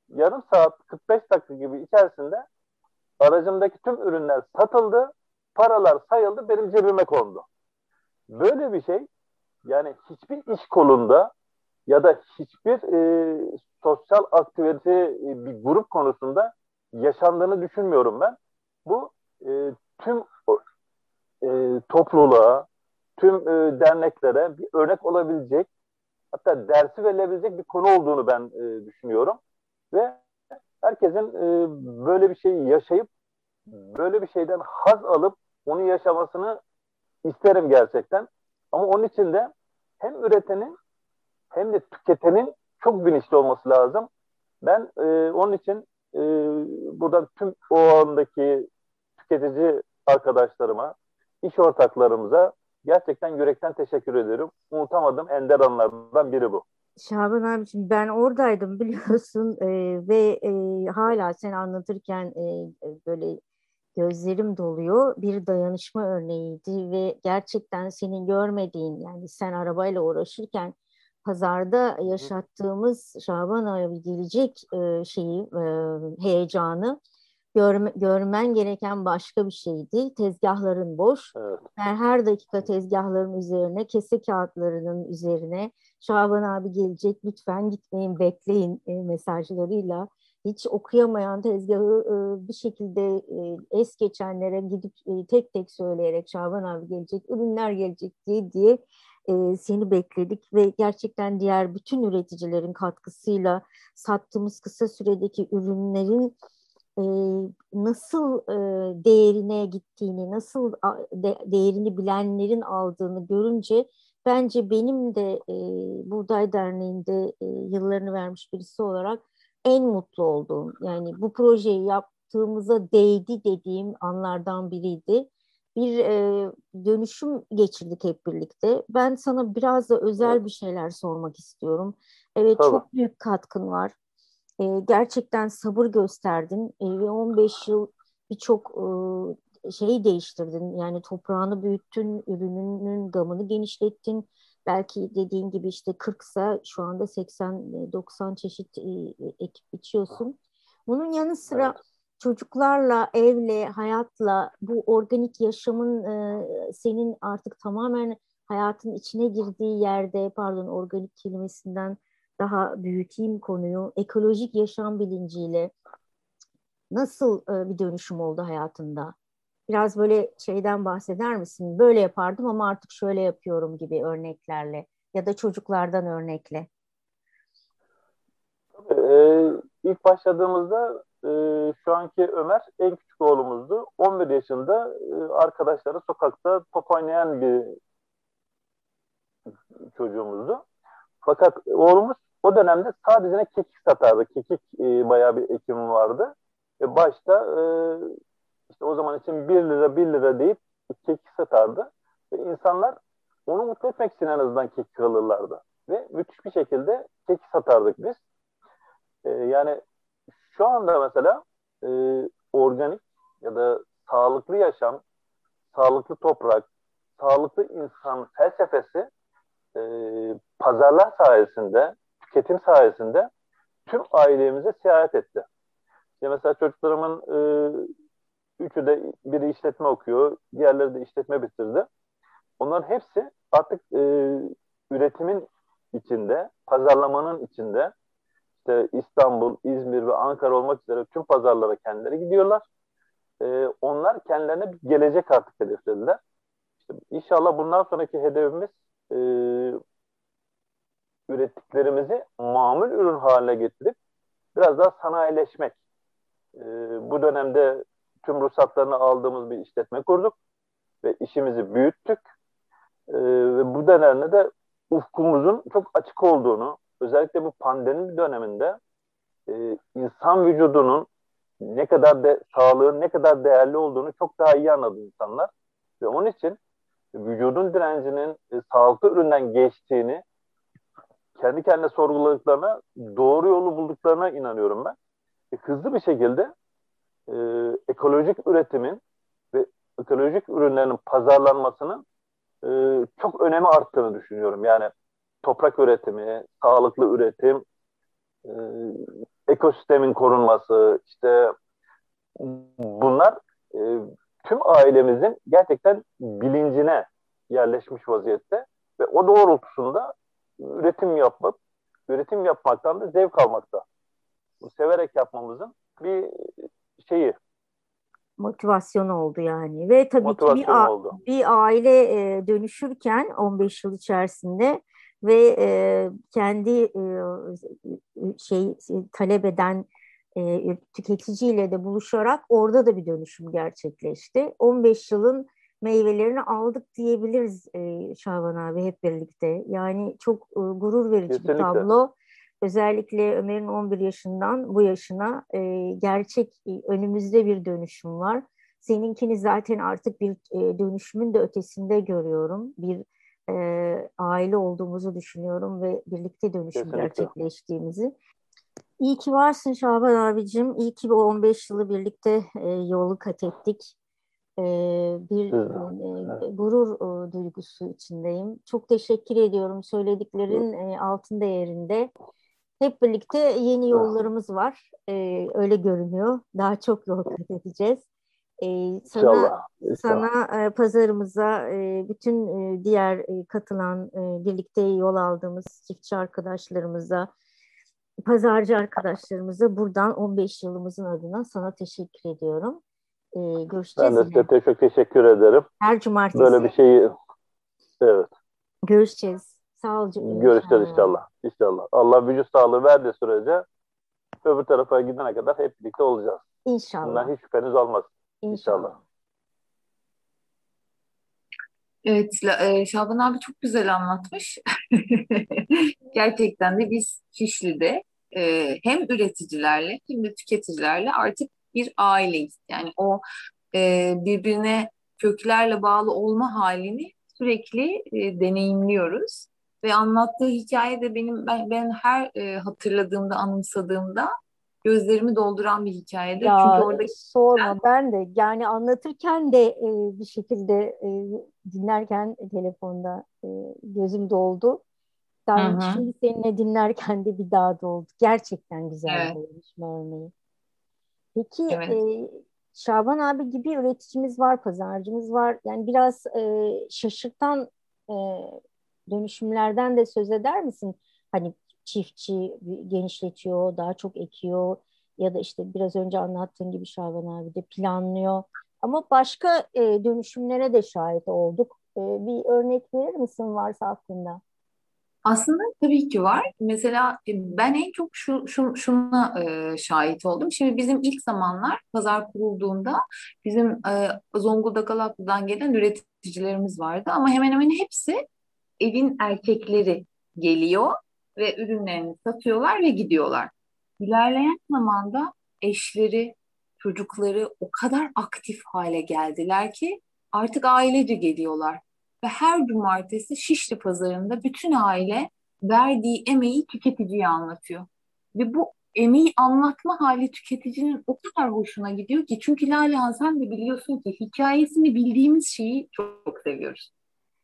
C: yarım saat 45 dakika gibi içerisinde aracımdaki tüm ürünler satıldı, paralar sayıldı, benim cebime kondu. Böyle bir şey yani hiçbir iş kolunda ya da hiçbir e, sosyal aktivite e, bir grup konusunda yaşandığını düşünmüyorum ben. Bu e, tüm e, topluluğa, tüm e, derneklere bir örnek olabilecek, hatta dersi verilebilecek bir konu olduğunu ben e, düşünüyorum. Ve herkesin e, böyle bir şeyi yaşayıp, böyle bir şeyden haz alıp onu yaşamasını isterim gerçekten. Ama onun için de hem üretenin hem de tüketenin çok bilinçli olması lazım. Ben e, onun için e, burada tüm o andaki tüketici arkadaşlarıma, iş ortaklarımıza gerçekten yürekten teşekkür ederim. Unutamadım ender anlardan biri bu.
A: Şaban abiciğim ben oradaydım biliyorsun e, ve e, hala sen anlatırken e, böyle gözlerim doluyor. Bir dayanışma örneğiydi ve gerçekten senin görmediğin yani sen arabayla uğraşırken pazarda yaşattığımız Şaban ayı gelecek e, şeyi e, heyecanı görme, görmen gereken başka bir şeydi. Tezgahların boş. Evet. Yani her dakika tezgahların üzerine, kese kağıtlarının üzerine Şaban abi gelecek lütfen gitmeyin bekleyin e, mesajlarıyla hiç okuyamayan tezgahı e, bir şekilde e, es geçenlere gidip tek tek söyleyerek Şaban abi gelecek, ürünler gelecek diye diye seni bekledik ve gerçekten diğer bütün üreticilerin katkısıyla sattığımız kısa süredeki ürünlerin nasıl e, değerine gittiğini, nasıl de, değerini bilenlerin aldığını görünce bence benim de e, Buğday Derneği'nde e, yıllarını vermiş birisi olarak en mutlu olduğum yani bu projeyi yaptığımıza değdi dediğim anlardan biriydi. Bir e, dönüşüm geçirdik hep birlikte. Ben sana biraz da özel bir şeyler sormak istiyorum. Evet Tabii. çok büyük katkın var. E, gerçekten sabır gösterdin e, ve 15 yıl birçok e, şeyi değiştirdin. Yani toprağını büyüttün, ürününün gamını genişlettin belki dediğin gibi işte 40'sa şu anda 80-90 çeşit e, ekip biçiyorsun. Bunun yanı sıra evet. çocuklarla, evle, hayatla bu organik yaşamın e, senin artık tamamen hayatın içine girdiği yerde pardon organik kelimesinden daha büyüteyim konuyu ekolojik yaşam bilinciyle nasıl e, bir dönüşüm oldu hayatında? Biraz böyle şeyden bahseder misin? Böyle yapardım ama artık şöyle yapıyorum gibi örneklerle ya da çocuklardan örnekle.
C: Ee, ilk başladığımızda e, şu anki Ömer en küçük oğlumuzdu. 11 yaşında e, arkadaşları sokakta top oynayan bir çocuğumuzdu. Fakat oğlumuz o dönemde sadece kekik satardı. Kekik e, bayağı bir ekimi vardı. Ve başta e, işte o zaman için 1 lira 1 lira deyip kekik satardı. Ve insanlar onu mutlu etmek için en azından kekik alırlardı. Ve müthiş bir şekilde kekik satardık biz. Ee, yani şu anda mesela e, organik ya da sağlıklı yaşam, sağlıklı toprak, sağlıklı insan felsefesi e, pazarlar sayesinde, tüketim sayesinde tüm ailemize sirayet etti. İşte mesela çocuklarımın e, Üçü de biri işletme okuyor, diğerleri de işletme bitirdi. Onların hepsi artık e, üretimin içinde, pazarlamanın içinde işte İstanbul, İzmir ve Ankara olmak üzere tüm pazarlara kendileri gidiyorlar. E, onlar kendilerine bir gelecek artık hedeflediler. İşte inşallah bundan sonraki hedefimiz e, ürettiklerimizi mamul ürün haline getirip biraz daha sanayileşmek. E, bu dönemde tüm ruhsatlarını aldığımız bir işletme kurduk ve işimizi büyüttük. E, ve bu dönemde de ufkumuzun çok açık olduğunu, özellikle bu pandemi döneminde e, insan vücudunun ne kadar de sağlığın ne kadar değerli olduğunu çok daha iyi anladı insanlar. Ve onun için vücudun direncinin e, sağlıklı üründen geçtiğini kendi kendine sorguladıklarına doğru yolu bulduklarına inanıyorum ben. E, hızlı bir şekilde e, ekolojik üretimin ve ekolojik ürünlerin pazarlanmasının e, çok önemi arttığını düşünüyorum. Yani toprak üretimi, sağlıklı üretim, e, ekosistemin korunması, işte bunlar e, tüm ailemizin gerçekten bilincine yerleşmiş vaziyette ve o doğrultusunda üretim yapıp üretim yapmaktan da zevk almakta. Bu severek yapmamızın bir şeyi
A: motivasyon oldu yani ve tabii ki bir, oldu. bir aile e, dönüşürken 15 yıl içerisinde ve e, kendi e, şey talep eden e, tüketiciyle de buluşarak orada da bir dönüşüm gerçekleşti. 15 yılın meyvelerini aldık diyebiliriz e, Şaban abi hep birlikte. Yani çok e, gurur verici Kesinlikle. bir tablo özellikle Ömer'in 11 yaşından bu yaşına e, gerçek e, önümüzde bir dönüşüm var. Seninkini zaten artık bir e, dönüşümün de ötesinde görüyorum. Bir e, aile olduğumuzu düşünüyorum ve birlikte dönüşüm Kesinlikle. gerçekleştiğimizi. İyi ki varsın Şaban abicim. İyi ki bu 15 yılı birlikte e, yolu kat ettik. Bir e, gurur e, duygusu içindeyim. Çok teşekkür ediyorum söylediklerin e, altın değerinde. Hep birlikte yeni yollarımız var. E, öyle görünüyor. Daha çok yol kat edeceğiz. E, sana İnşallah. İnşallah. sana e, pazarımıza e, bütün e, diğer e, katılan e, birlikte yol aldığımız çiftçi arkadaşlarımıza, pazarcı arkadaşlarımıza buradan 15 yılımızın adına sana teşekkür ediyorum. Ee, görüşeceğiz.
C: Ben de size çok teşekkür ederim.
A: Her cumartesi.
C: Böyle bir şeyi evet.
A: Görüşeceğiz. Sağ ol.
C: Görüşeceğiz inşallah. İnşallah. Allah vücut sağlığı verdiği sürece öbür tarafa gidene kadar hep birlikte olacağız.
A: İnşallah.
C: Bundan hiç şüpheniz olmaz. İnşallah. İnşallah.
B: Evet, e, Şaban abi çok güzel anlatmış. Gerçekten de biz Şişli'de e, hem üreticilerle hem de tüketicilerle artık bir aileyiz. Yani o e, birbirine köklerle bağlı olma halini sürekli e, deneyimliyoruz. Ve anlattığı hikaye de benim ben, ben her e, hatırladığımda, anımsadığımda gözlerimi dolduran bir hikayedir.
A: Ya, Çünkü orada sorma ben de yani anlatırken de e, bir şekilde e, dinlerken telefonda e, gözüm doldu. Ben şimdi seninle dinlerken de bir daha doldu. Gerçekten güzel evet. bir yarışma örneği. Peki evet. e, Şaban abi gibi üreticimiz var, pazarcımız var. Yani biraz e, şaşırtan e, dönüşümlerden de söz eder misin? Hani çiftçi genişletiyor, daha çok ekiyor ya da işte biraz önce anlattığın gibi Şaban abi de planlıyor. Ama başka e, dönüşümlere de şahit olduk. E, bir örnek verir misin varsa aklında?
B: Aslında tabii ki var. Mesela e, ben en çok şu, şu şuna e, şahit oldum. Şimdi bizim ilk zamanlar pazar kurulduğunda bizim e, Zonguldak Alaplı'dan gelen üreticilerimiz vardı ama hemen hemen hepsi evin erkekleri geliyor ve ürünlerini satıyorlar ve gidiyorlar. İlerleyen zamanda eşleri, çocukları o kadar aktif hale geldiler ki artık ailece geliyorlar ve her cumartesi Şişli pazarında bütün aile verdiği emeği tüketiciye anlatıyor. Ve bu emeği anlatma hali tüketicinin o kadar hoşuna gidiyor ki çünkü Lale sen de biliyorsun ki hikayesini bildiğimiz şeyi çok seviyoruz.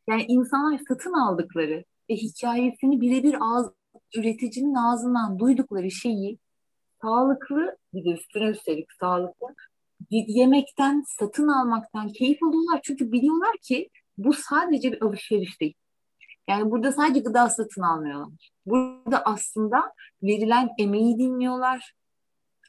B: Yani insanlar satın aldıkları ve hikayesini birebir ağız, üreticinin ağzından duydukları şeyi sağlıklı bir de üstüne üstelik sağlıklı yemekten, satın almaktan keyif alıyorlar. Çünkü biliyorlar ki bu sadece bir alışveriş değil. Yani burada sadece gıda satın almıyorlar. Burada aslında verilen emeği dinliyorlar.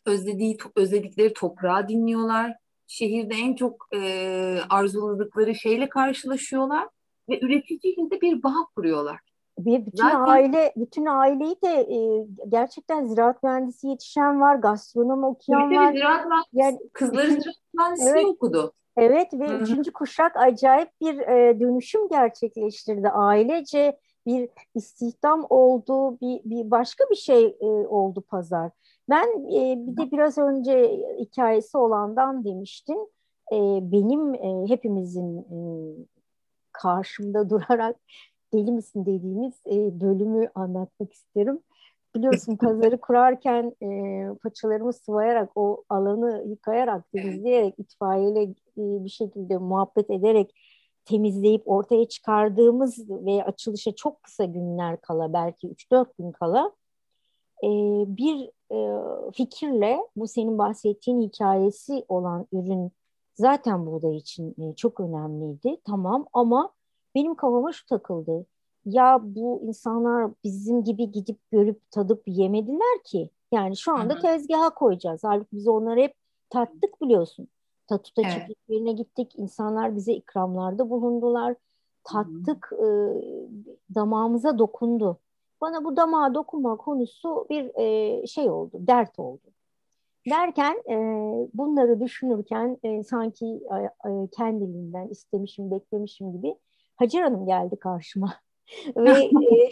B: Özlediği, özledikleri toprağı dinliyorlar. Şehirde en çok e, arzuladıkları şeyle karşılaşıyorlar ve üreticiyle de bir bağ kuruyorlar.
A: Bir bütün Zaten, aile bütün aileyi de e, gerçekten ziraat mühendisi yetişen var, gastronom okuyan var.
B: Ziraat mühendisi, yani, kızları ziraat mühendisi evet, okudu.
A: Evet ve Hı-hı. üçüncü kuşak acayip bir e, dönüşüm gerçekleştirdi. Ailece bir istihdam oldu, bir, bir başka bir şey e, oldu pazar. Ben e, bir de biraz önce hikayesi olandan demiştim. E, benim e, hepimizin e, karşımda durarak deli misin dediğimiz e, bölümü anlatmak isterim biliyorsun pazarı kurarken e, paçalarımı sıvayarak o alanı yıkayarak temizleyerek itfaiyeyle e, bir şekilde muhabbet ederek temizleyip ortaya çıkardığımız ve açılışa çok kısa günler kala belki 3-4 gün kala e, bir e, fikirle bu senin bahsettiğin hikayesi olan ürün zaten buğday için e, çok önemliydi. Tamam ama benim kafama şu takıldı ya bu insanlar bizim gibi gidip görüp tadıp yemediler ki. Yani şu anda Hı-hı. tezgaha koyacağız. Halbuki biz onları hep tattık biliyorsun. Tatuta evet. çiftliklerine gittik. İnsanlar bize ikramlarda bulundular. Tattık, e, damağımıza dokundu. Bana bu damağa dokunma konusu bir e, şey oldu, dert oldu. Derken e, bunları düşünürken e, sanki e, kendiliğinden istemişim, beklemişim gibi Hacer Hanım geldi karşıma. Ve e,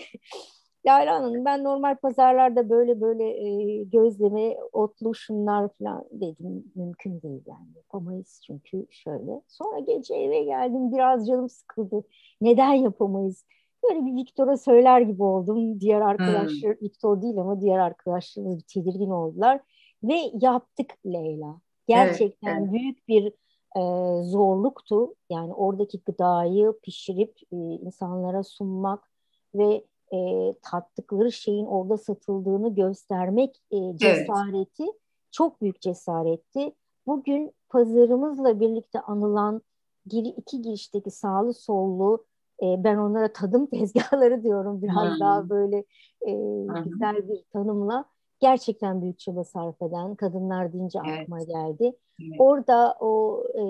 A: Lale Hanım ben normal pazarlarda böyle böyle e, gözleme otlu şunlar falan dedim mümkün değil yani yapamayız çünkü şöyle. Sonra gece eve geldim biraz canım sıkıldı. Neden yapamayız? Böyle bir Viktor'a söyler gibi oldum. Diğer arkadaşlar, hmm. Viktor değil ama diğer arkadaşlarımız bir tedirgin oldular. Ve yaptık Leyla. Gerçekten evet, evet. büyük bir e, zorluktu. Yani oradaki gıdayı pişirip e, insanlara sunmak ve e, tattıkları şeyin orada satıldığını göstermek e, cesareti evet. çok büyük cesaretti. Bugün pazarımızla birlikte anılan giri, iki girişteki sağlı sollu e, ben onlara tadım tezgahları diyorum biraz hmm. daha böyle e, hmm. güzel bir tanımla gerçekten büyük çaba sarf eden kadınlar deyince evet. aklıma geldi. Evet. Orada o e,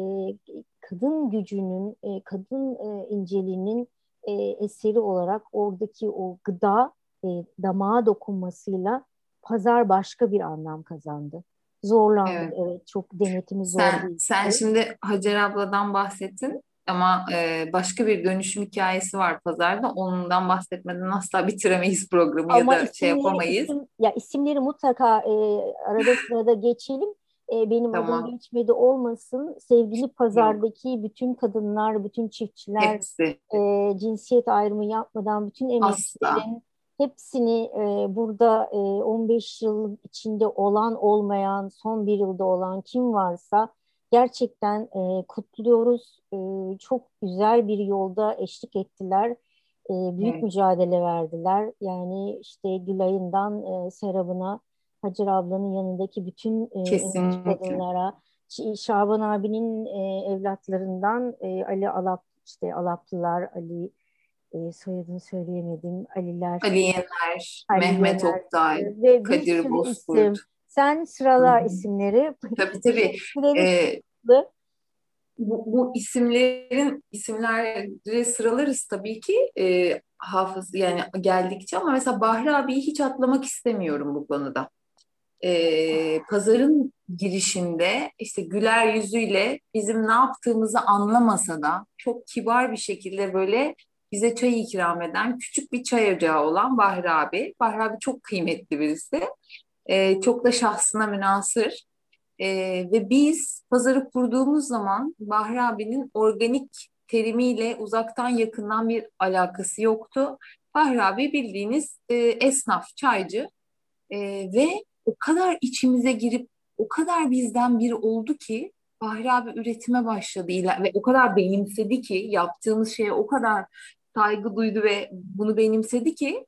A: kadın gücünün, e, kadın e, inceliğinin e, eseri olarak oradaki o gıda e, damağa dokunmasıyla pazar başka bir anlam kazandı. Zorlandı evet, evet çok denetimi zor
B: sen, değil. Sen şimdi Hacer abladan bahsettin ama e, başka bir dönüşüm hikayesi var pazarda. Ondan bahsetmeden asla bitiremeyiz programı ama ya da şey yapamayız.
A: Isim, ya isimleri mutlaka e, arada sırada geçelim. E, benim tamam. adım geçmedi olmasın. Sevgili pazardaki bütün kadınlar, bütün çiftçiler, e, cinsiyet ayrımı yapmadan bütün emekçilerin hepsini e, burada e, 15 yıl içinde olan olmayan, son bir yılda olan kim varsa gerçekten e, kutluyoruz. E, çok güzel bir yolda eşlik ettiler. E, büyük evet. mücadele verdiler. Yani işte Gülay'ından e, Serap'ına, Hacer ablanın yanındaki bütün e, kadınlara, Şaban abinin e, evlatlarından e, Ali Alap, işte Alaplılar, Ali e, soyadını söyleyemedim, Aliler,
B: Ali Yener, Ali Mehmet Oktay, ve Kadir Bozkurt.
A: Sen sırala isimleri.
B: Tabii tabii. ee, bu, bu isimlerin isimleri sıralarız tabii ki e, hafız yani geldikçe ama mesela Bahri abiyi hiç atlamak istemiyorum bu konuda. E, pazarın girişinde işte güler yüzüyle bizim ne yaptığımızı anlamasa da çok kibar bir şekilde böyle bize çay ikram eden küçük bir çay ocağı olan Bahri abi. Bahri abi çok kıymetli birisi. E, çok da şahsına münasır. E, ve biz pazarı kurduğumuz zaman Bahri abinin organik terimiyle uzaktan yakından bir alakası yoktu. Bahri abi bildiğiniz e, esnaf, çaycı e, ve o kadar içimize girip o kadar bizden biri oldu ki Bahri abi üretime başladı ve o kadar benimsedi ki yaptığımız şeye o kadar saygı duydu ve bunu benimsedi ki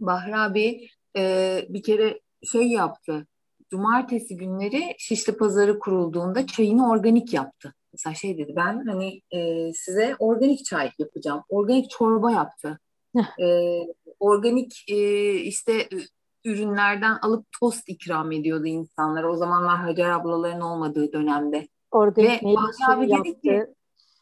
B: Bahri abi e, bir kere şey yaptı. Cumartesi günleri Şişli Pazarı kurulduğunda çayını organik yaptı. Mesela şey dedi ben hani e, size organik çay yapacağım. Organik çorba yaptı. e, organik e, işte ürünlerden alıp tost ikram ediyordu insanlara. O zamanlar Hacer ablaların olmadığı dönemde.
A: Organik Ve Bahri abi yaptı. dedi ki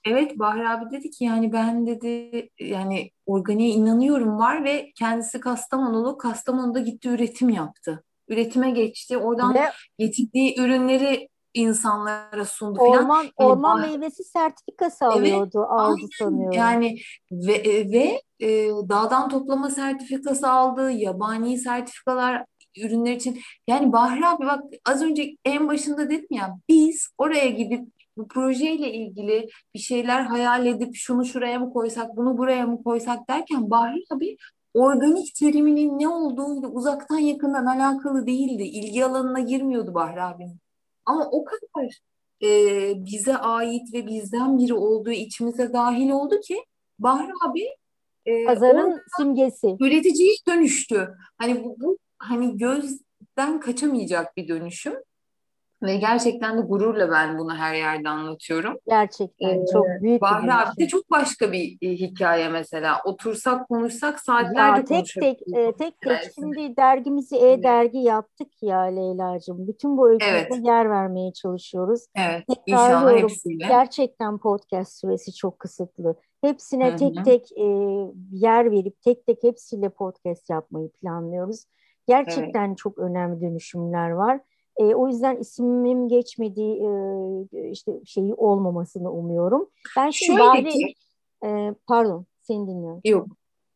B: Evet Bahri abi dedi ki yani ben dedi yani organiğe inanıyorum var ve kendisi Kastamonulu. Kastamonu'da gitti üretim yaptı. Üretime geçti. Oradan ve, getirdiği ürünleri insanlara sundu
A: orman, falan. Yani orman bah- meyvesi sertifikası alıyordu, evet, aldı sanıyorum.
B: Yani ve, e, ve e, dağdan toplama sertifikası aldı, yabani sertifikalar ürünler için. Yani Bahri abi bak az önce en başında dedim ya biz oraya gidip bu projeyle ilgili bir şeyler hayal edip şunu şuraya mı koysak, bunu buraya mı koysak derken Bahri abi organik teriminin ne olduğuyla uzaktan yakından alakalı değildi. İlgi alanına girmiyordu Bahri abinin. Ama o kadar e, bize ait ve bizden biri olduğu içimize dahil oldu ki Bahri abi
A: e, pazarın simgesi.
B: Üretici dönüştü. Hani bu, bu hani gözden kaçamayacak bir dönüşüm. Ve gerçekten de gururla ben bunu her yerde anlatıyorum.
A: Gerçekten ee, çok büyük
B: Bahri bir abi de çok başka bir e, hikaye mesela. Otursak konuşsak saatlerce ya,
A: tek tek e, tek tek şimdi dergimizi e-dergi yaptık ya Leyla'cığım. Bütün bu öyküde evet. yer vermeye çalışıyoruz.
B: Evet inşallah hepsiyle.
A: Gerçekten podcast süresi çok kısıtlı. Hepsine Hı-hı. tek tek e, yer verip tek tek hepsiyle podcast yapmayı planlıyoruz. Gerçekten evet. çok önemli dönüşümler var. E, o yüzden ismim geçmediği e, işte şeyi olmamasını umuyorum. Ben şimdi Şöyle bari, ki, e, pardon seni dinliyorum.
B: Yok.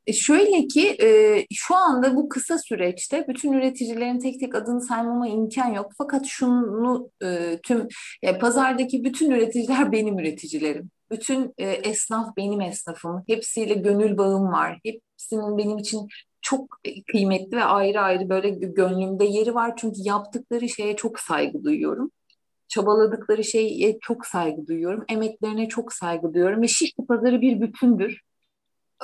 B: E, şöyle ki e, şu anda bu kısa süreçte bütün üreticilerin tek tek adını saymama imkan yok. Fakat şunu e, tüm yani pazardaki bütün üreticiler benim üreticilerim. Bütün e, esnaf benim esnafım. Hepsiyle gönül bağım var. Hepsinin benim için çok kıymetli ve ayrı ayrı böyle gönlümde yeri var. Çünkü yaptıkları şeye çok saygı duyuyorum. çabaladıkları şeye çok saygı duyuyorum. Emeklerine çok saygı duyuyorum ve Şişli Pazarı bir bütündür.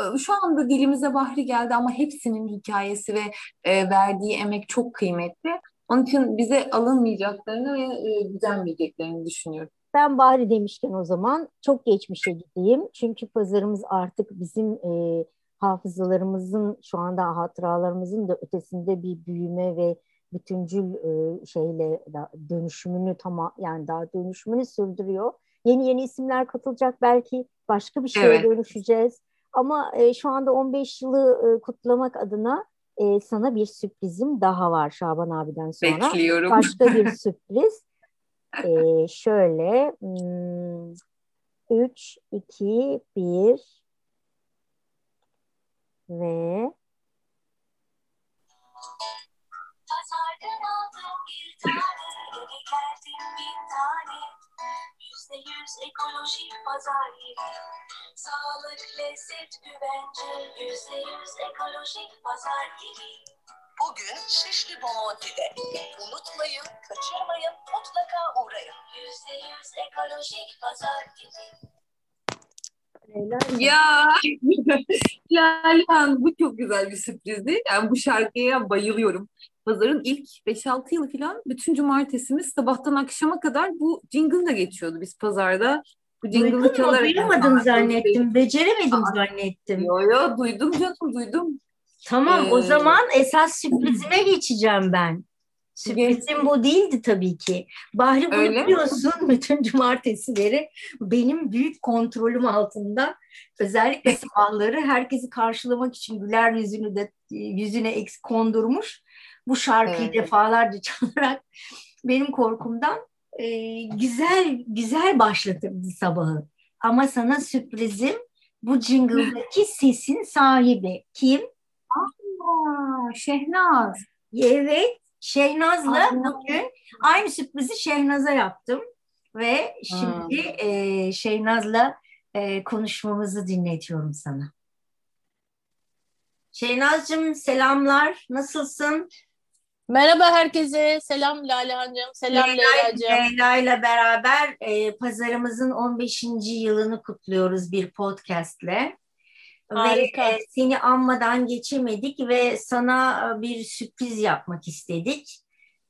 B: Ee, şu anda dilimize Bahri geldi ama hepsinin hikayesi ve e, verdiği emek çok kıymetli. Onun için bize alınmayacaklarını ve e, gücenmeyeceklerini düşünüyorum.
A: Ben Bahri demişken o zaman çok geçmişe gideyim. Çünkü pazarımız artık bizim e, hafızalarımızın şu anda hatıralarımızın da ötesinde bir büyüme ve bütüncül e, şeyle dönüşümünü tamam yani daha dönüşümünü sürdürüyor. Yeni yeni isimler katılacak belki başka bir şeye evet. dönüşeceğiz. Ama e, şu anda 15 yılı e, kutlamak adına e, sana bir sürprizim daha var Şaban abiden sonra.
B: Bekliyorum.
A: Başka bir sürpriz. e, şöyle 3, 2, 1 ve Pazardan aldım bir tane, eve geldim bin tane. Yüzde yüz ekolojik pazar yeri. Sağlık, lezzet, güvence, yüzde yüz ekolojik pazar yeri. Bugün Şişli Bomonti'de. Unutmayın, kaçırmayın, mutlaka uğrayın. Yüzde yüz ekolojik pazar yeri.
B: Ya Lalihan bu çok güzel bir sürprizdi. Yani bu şarkıya bayılıyorum. Pazarın ilk 5-6 yılı falan bütün cumartesimiz sabahtan akşama kadar bu jingle geçiyordu biz pazarda.
A: Bu jingle'ı çalarak. Duymadım zannettim. Beceremedim Aa, zannettim.
B: Yo yo duydum canım duydum.
A: Tamam ee, o zaman esas sürprizime geçeceğim ben. Sürprizim bu değildi tabii ki. Bahri bunu Öyle biliyorsun bütün cumartesileri benim büyük kontrolüm altında. Özellikle sabahları herkesi karşılamak için güler yüzünü de yüzüne eks kondurmuş. Bu şarkıyı evet. defalarca çalarak benim korkumdan e, güzel güzel başlatırdı sabahı. Ama sana sürprizim bu jingle'daki sesin sahibi kim?
B: Aa, Şehnaz.
A: Evet Şehnaz'la bugün aynı sürprizi Şehnaz'a yaptım ve şimdi hmm. e, Şehnaz'la e, konuşmamızı dinletiyorum sana. Şehnaz'cığım selamlar, nasılsın?
D: Merhaba herkese, selam Lale Hancığım, selam Leyla'cığım.
A: Leyla ile beraber e, pazarımızın 15. yılını kutluyoruz bir podcastle. Harika. Ve seni anmadan geçemedik ve sana e, bir sürpriz yapmak istedik.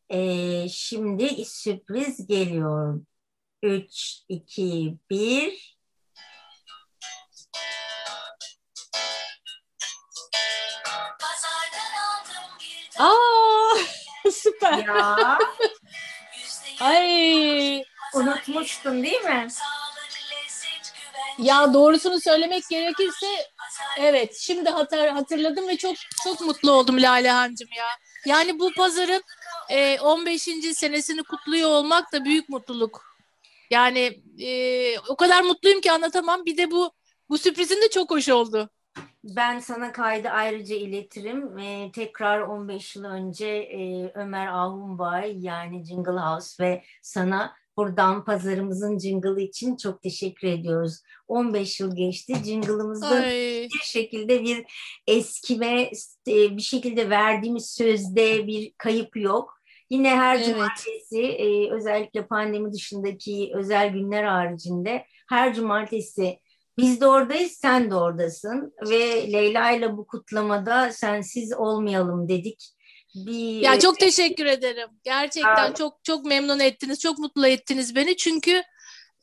A: E, şimdi sürpriz geliyor. 3, 2, 1.
D: Aa, süper.
A: Ya.
D: Ay.
A: Unutmuştun değil mi?
D: Ya doğrusunu söylemek gerekirse evet şimdi hatır, hatırladım ve çok çok mutlu oldum Lale Hancım ya. Yani bu pazarın e, 15. senesini kutluyor olmak da büyük mutluluk. Yani e, o kadar mutluyum ki anlatamam. Bir de bu bu sürprizin de çok hoş oldu.
A: Ben sana kaydı ayrıca iletirim. Ee, tekrar 15 yıl önce e, Ömer Ahunbay yani Jingle House ve sana Buradan pazarımızın jingle'ı için çok teşekkür ediyoruz. 15 yıl geçti. Jingle'ımızda bir şekilde bir eskime, e, bir şekilde verdiğimiz sözde bir kayıp yok. Yine her evet. cumartesi e, özellikle pandemi dışındaki özel günler haricinde her cumartesi biz de oradayız, sen de oradasın ve Leyla ile bu kutlamada sensiz olmayalım dedik
D: bir Ya çok teşekkür ederim. Gerçekten Aa. çok çok memnun ettiniz. Çok mutlu ettiniz beni. Çünkü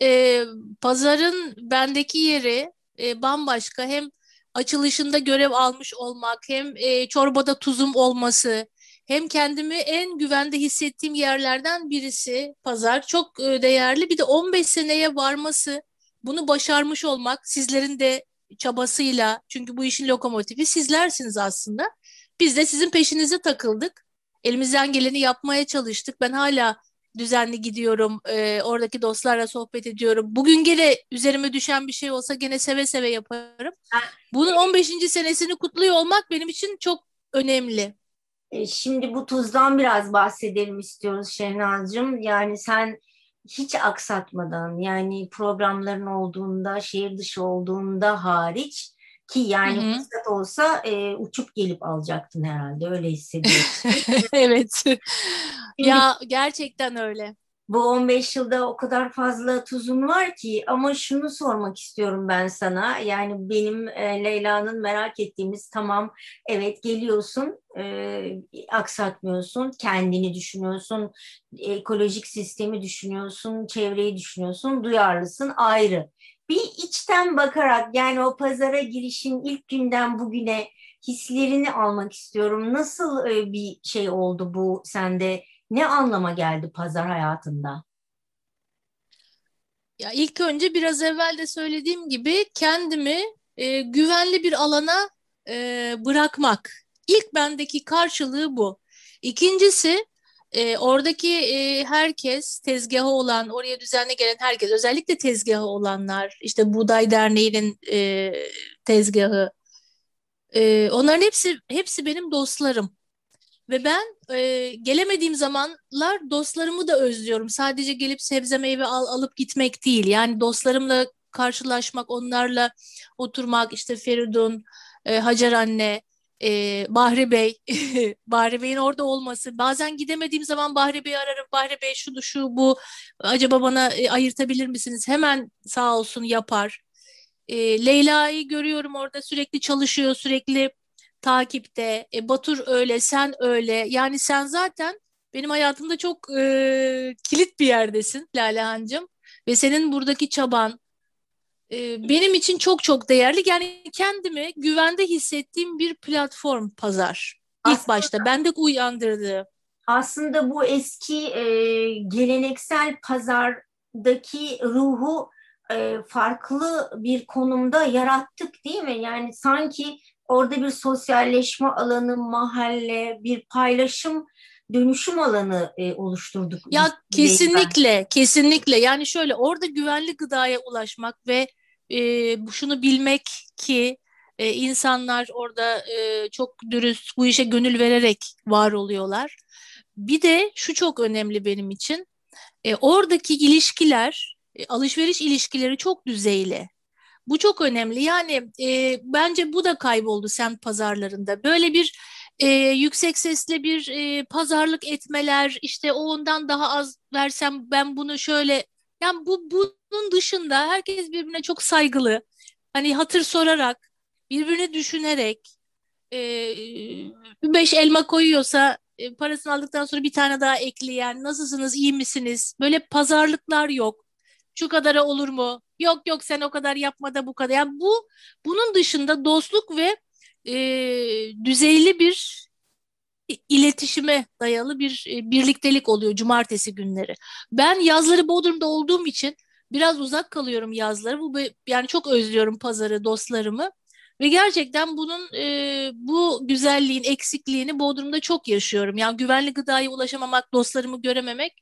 D: e, pazarın bendeki yeri e, bambaşka. Hem açılışında görev almış olmak, hem e, çorbada tuzum olması, hem kendimi en güvende hissettiğim yerlerden birisi pazar. Çok e, değerli. Bir de 15 seneye varması, bunu başarmış olmak sizlerin de çabasıyla çünkü bu işin lokomotifi sizlersiniz aslında. Biz de sizin peşinize takıldık. Elimizden geleni yapmaya çalıştık. Ben hala düzenli gidiyorum. E, oradaki dostlarla sohbet ediyorum. Bugün gene üzerime düşen bir şey olsa gene seve seve yaparım. Bunun 15. senesini kutluyor olmak benim için çok önemli.
A: E, şimdi bu tuzdan biraz bahsedelim istiyoruz Şehnaz'cığım. Yani sen hiç aksatmadan yani programların olduğunda, şehir dışı olduğunda hariç ki yani Hı-hı. fırsat olsa e, uçup gelip alacaktın herhalde öyle hissediyorum.
D: evet. ya gerçekten öyle.
A: bu 15 yılda o kadar fazla tuzun var ki ama şunu sormak istiyorum ben sana. Yani benim e, Leyla'nın merak ettiğimiz tamam evet geliyorsun e, aksatmıyorsun kendini düşünüyorsun ekolojik sistemi düşünüyorsun çevreyi düşünüyorsun duyarlısın ayrı. Bir içten bakarak yani o pazara girişin ilk günden bugüne hislerini almak istiyorum. Nasıl e, bir şey oldu bu sende? Ne anlama geldi pazar hayatında?
D: Ya ilk önce biraz evvel de söylediğim gibi kendimi e, güvenli bir alana e, bırakmak. İlk bendeki karşılığı bu. İkincisi e, oradaki e, herkes tezgahı olan, oraya düzenli gelen herkes, özellikle tezgahı olanlar, işte Buğday Derneği'nin e, tezgahı, e, onların hepsi hepsi benim dostlarım. Ve ben e, gelemediğim zamanlar dostlarımı da özlüyorum. Sadece gelip sebze meyve al, alıp gitmek değil. Yani dostlarımla karşılaşmak, onlarla oturmak, işte Feridun, e, Hacer anne, e, Bahri Bey, Bahri Bey'in orada olması. Bazen gidemediğim zaman Bahri Bey'i ararım. Bahri Bey şu şu bu acaba bana e, ayırtabilir misiniz? Hemen sağ olsun yapar. E, Leyla'yı görüyorum orada sürekli çalışıyor, sürekli takipte. E, Batur öyle, sen öyle. Yani sen zaten benim hayatımda çok e, kilit bir yerdesin Lalehancığım. Ve senin buradaki çaban e, benim için çok çok değerli. Yani kendimi güvende hissettiğim bir platform pazar. İlk aslında, başta bende uyandırdı.
A: Aslında bu eski e, geleneksel pazardaki ruhu e, farklı bir konumda yarattık değil mi? Yani sanki orada bir sosyalleşme alanı, mahalle, bir paylaşım, dönüşüm alanı e, oluşturduk.
D: Ya kesinlikle, ben. kesinlikle. Yani şöyle orada güvenli gıdaya ulaşmak ve e, şunu bilmek ki e, insanlar orada e, çok dürüst bu işe gönül vererek var oluyorlar. Bir de şu çok önemli benim için. E, oradaki ilişkiler, e, alışveriş ilişkileri çok düzeyli. Bu çok önemli. Yani e, bence bu da kayboldu semt pazarlarında. Böyle bir e, yüksek sesle bir e, pazarlık etmeler, işte ondan daha az versem ben bunu şöyle. Yani bu bunun dışında herkes birbirine çok saygılı. Hani hatır sorarak, birbirini düşünerek, e, beş elma koyuyorsa e, parasını aldıktan sonra bir tane daha ekleyen, nasılsınız, iyi misiniz? Böyle pazarlıklar yok. Şu kadara olur mu? Yok yok sen o kadar yapma da bu kadar. Yani bu bunun dışında dostluk ve e, düzeyli bir iletişime dayalı bir e, birliktelik oluyor cumartesi günleri. Ben yazları Bodrum'da olduğum için biraz uzak kalıyorum yazları. Bu yani çok özlüyorum pazarı, dostlarımı. Ve gerçekten bunun e, bu güzelliğin eksikliğini Bodrum'da çok yaşıyorum. Yani güvenli gıdaya ulaşamamak, dostlarımı görememek.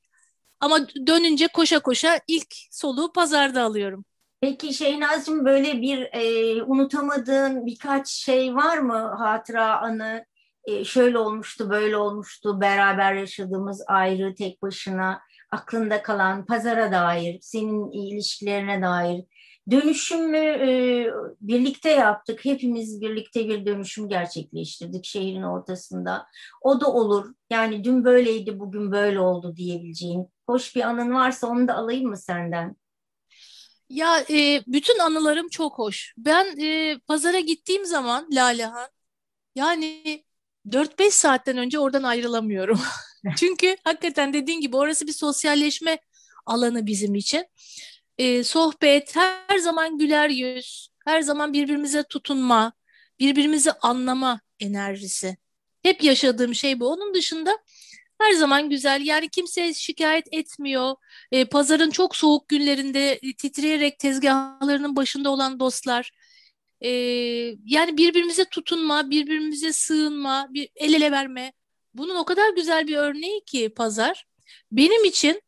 D: Ama dönünce koşa koşa ilk soluğu pazarda alıyorum.
A: Peki Şeynaz'cığım böyle bir e, unutamadığın birkaç şey var mı hatıra anı? E, şöyle olmuştu, böyle olmuştu, beraber yaşadığımız ayrı, tek başına aklında kalan, pazara dair, senin ilişkilerine dair dönüşümü e, birlikte yaptık. Hepimiz birlikte bir dönüşüm gerçekleştirdik şehrin ortasında. O da olur. Yani dün böyleydi, bugün böyle oldu diyebileceğin. Hoş bir anın varsa onu da alayım mı senden?
D: Ya e, bütün anılarım çok hoş. Ben e, pazara gittiğim zaman Lalehan yani 4-5 saatten önce oradan ayrılamıyorum. Çünkü hakikaten dediğin gibi orası bir sosyalleşme alanı bizim için. E, sohbet, her zaman güler yüz, her zaman birbirimize tutunma, birbirimizi anlama enerjisi. Hep yaşadığım şey bu. Onun dışında her zaman güzel. Yani kimse şikayet etmiyor. E, pazarın çok soğuk günlerinde e, titreyerek tezgahlarının başında olan dostlar. E, yani birbirimize tutunma, birbirimize sığınma, bir el ele verme. Bunun o kadar güzel bir örneği ki pazar. Benim için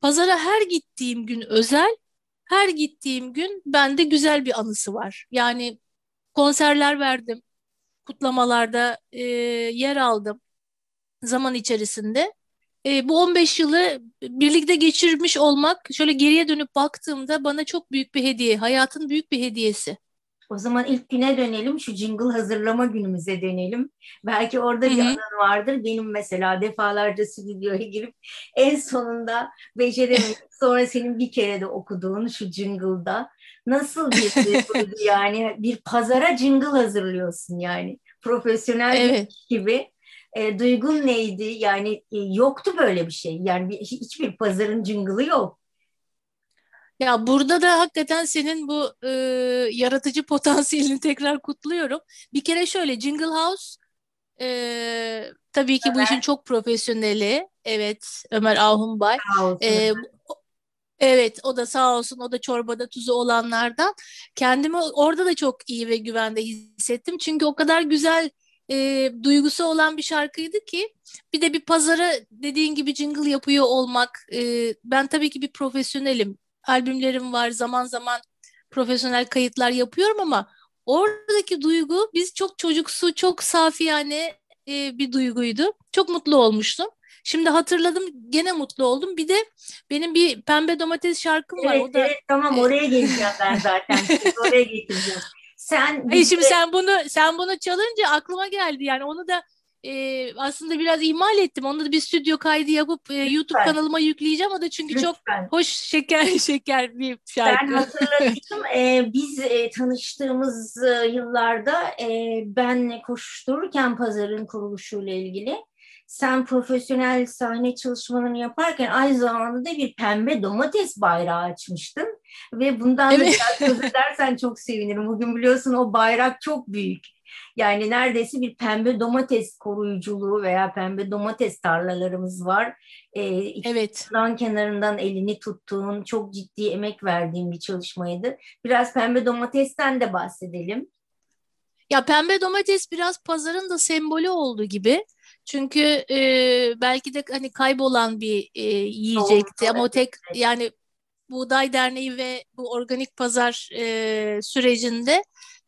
D: pazara her gittiğim gün özel, her gittiğim gün bende güzel bir anısı var. Yani konserler verdim, kutlamalarda e, yer aldım zaman içerisinde. E, bu 15 yılı birlikte geçirmiş olmak şöyle geriye dönüp baktığımda bana çok büyük bir hediye, hayatın büyük bir hediyesi.
A: O zaman ilk güne dönelim, şu jingle hazırlama günümüze dönelim. Belki orada bir
D: Hı hı.
A: anın vardır. Benim mesela defalarca stüdyoya girip en sonunda beceremeyip sonra senin bir kere de okuduğun şu jingle'da nasıl bir duyguydu yani bir pazara jingle hazırlıyorsun yani profesyonel bir
D: Evet.
A: gibi. E, duygun neydi? Yani e, yoktu böyle bir şey. Yani bir, hiçbir pazarın jingle'ı yok.
D: Ya burada da hakikaten senin bu e, yaratıcı potansiyelini tekrar kutluyorum. Bir kere şöyle Jingle House e, tabii ki bu işin çok profesyoneli. Evet Ömer Ahunbay. E, evet o da sağ olsun o da çorbada tuzu olanlardan. Kendimi orada da çok iyi ve güvende hissettim. Çünkü o kadar güzel e, duygusu olan bir şarkıydı ki bir de bir pazara dediğin gibi jingle yapıyor olmak. e, ben tabii ki bir profesyonelim. Albümlerim var zaman zaman profesyonel kayıtlar yapıyorum ama oradaki duygu biz çok çocuksu, çok safiyane e, bir duyguydu. Çok mutlu olmuştum. Şimdi hatırladım gene mutlu oldum. Bir de benim bir pembe domates şarkım var.
A: Evet,
D: O da
A: evet tamam oraya geleceğim ben zaten. Oraya getireceğim. Sen
D: Hayır, şimdi sen bunu sen bunu çalınca aklıma geldi yani onu da e, aslında biraz ihmal ettim. Onu da bir stüdyo kaydı yapıp e, YouTube
A: Lütfen.
D: kanalıma yükleyeceğim. O da çünkü çok
A: Lütfen.
D: hoş şeker şeker bir
A: Ben
D: şarkı.
A: hatırlatayım. Ee, biz e, tanıştığımız e, yıllarda e, ben koşuştururken pazarın kuruluşuyla ilgili sen profesyonel sahne çalışmalarını yaparken aynı zamanda da bir pembe domates bayrağı açmıştın. Ve bundan da
D: Evet.
A: biraz söz edersen çok sevinirim. Bugün biliyorsun o bayrak çok büyük. Yani neredeyse bir pembe domates koruyuculuğu veya pembe domates tarlalarımız var. Ee,
D: Evet.
A: Plan kenarından elini tuttuğun, çok ciddi emek verdiğin bir çalışmaydı. Biraz pembe domatesten de bahsedelim.
D: Ya pembe domates biraz pazarın da sembolü oldu gibi. Çünkü e, belki de hani kaybolan bir e, yiyecekti
A: Doğru,
D: ama o tek yani Buğday Derneği ve bu organik pazar e, sürecinde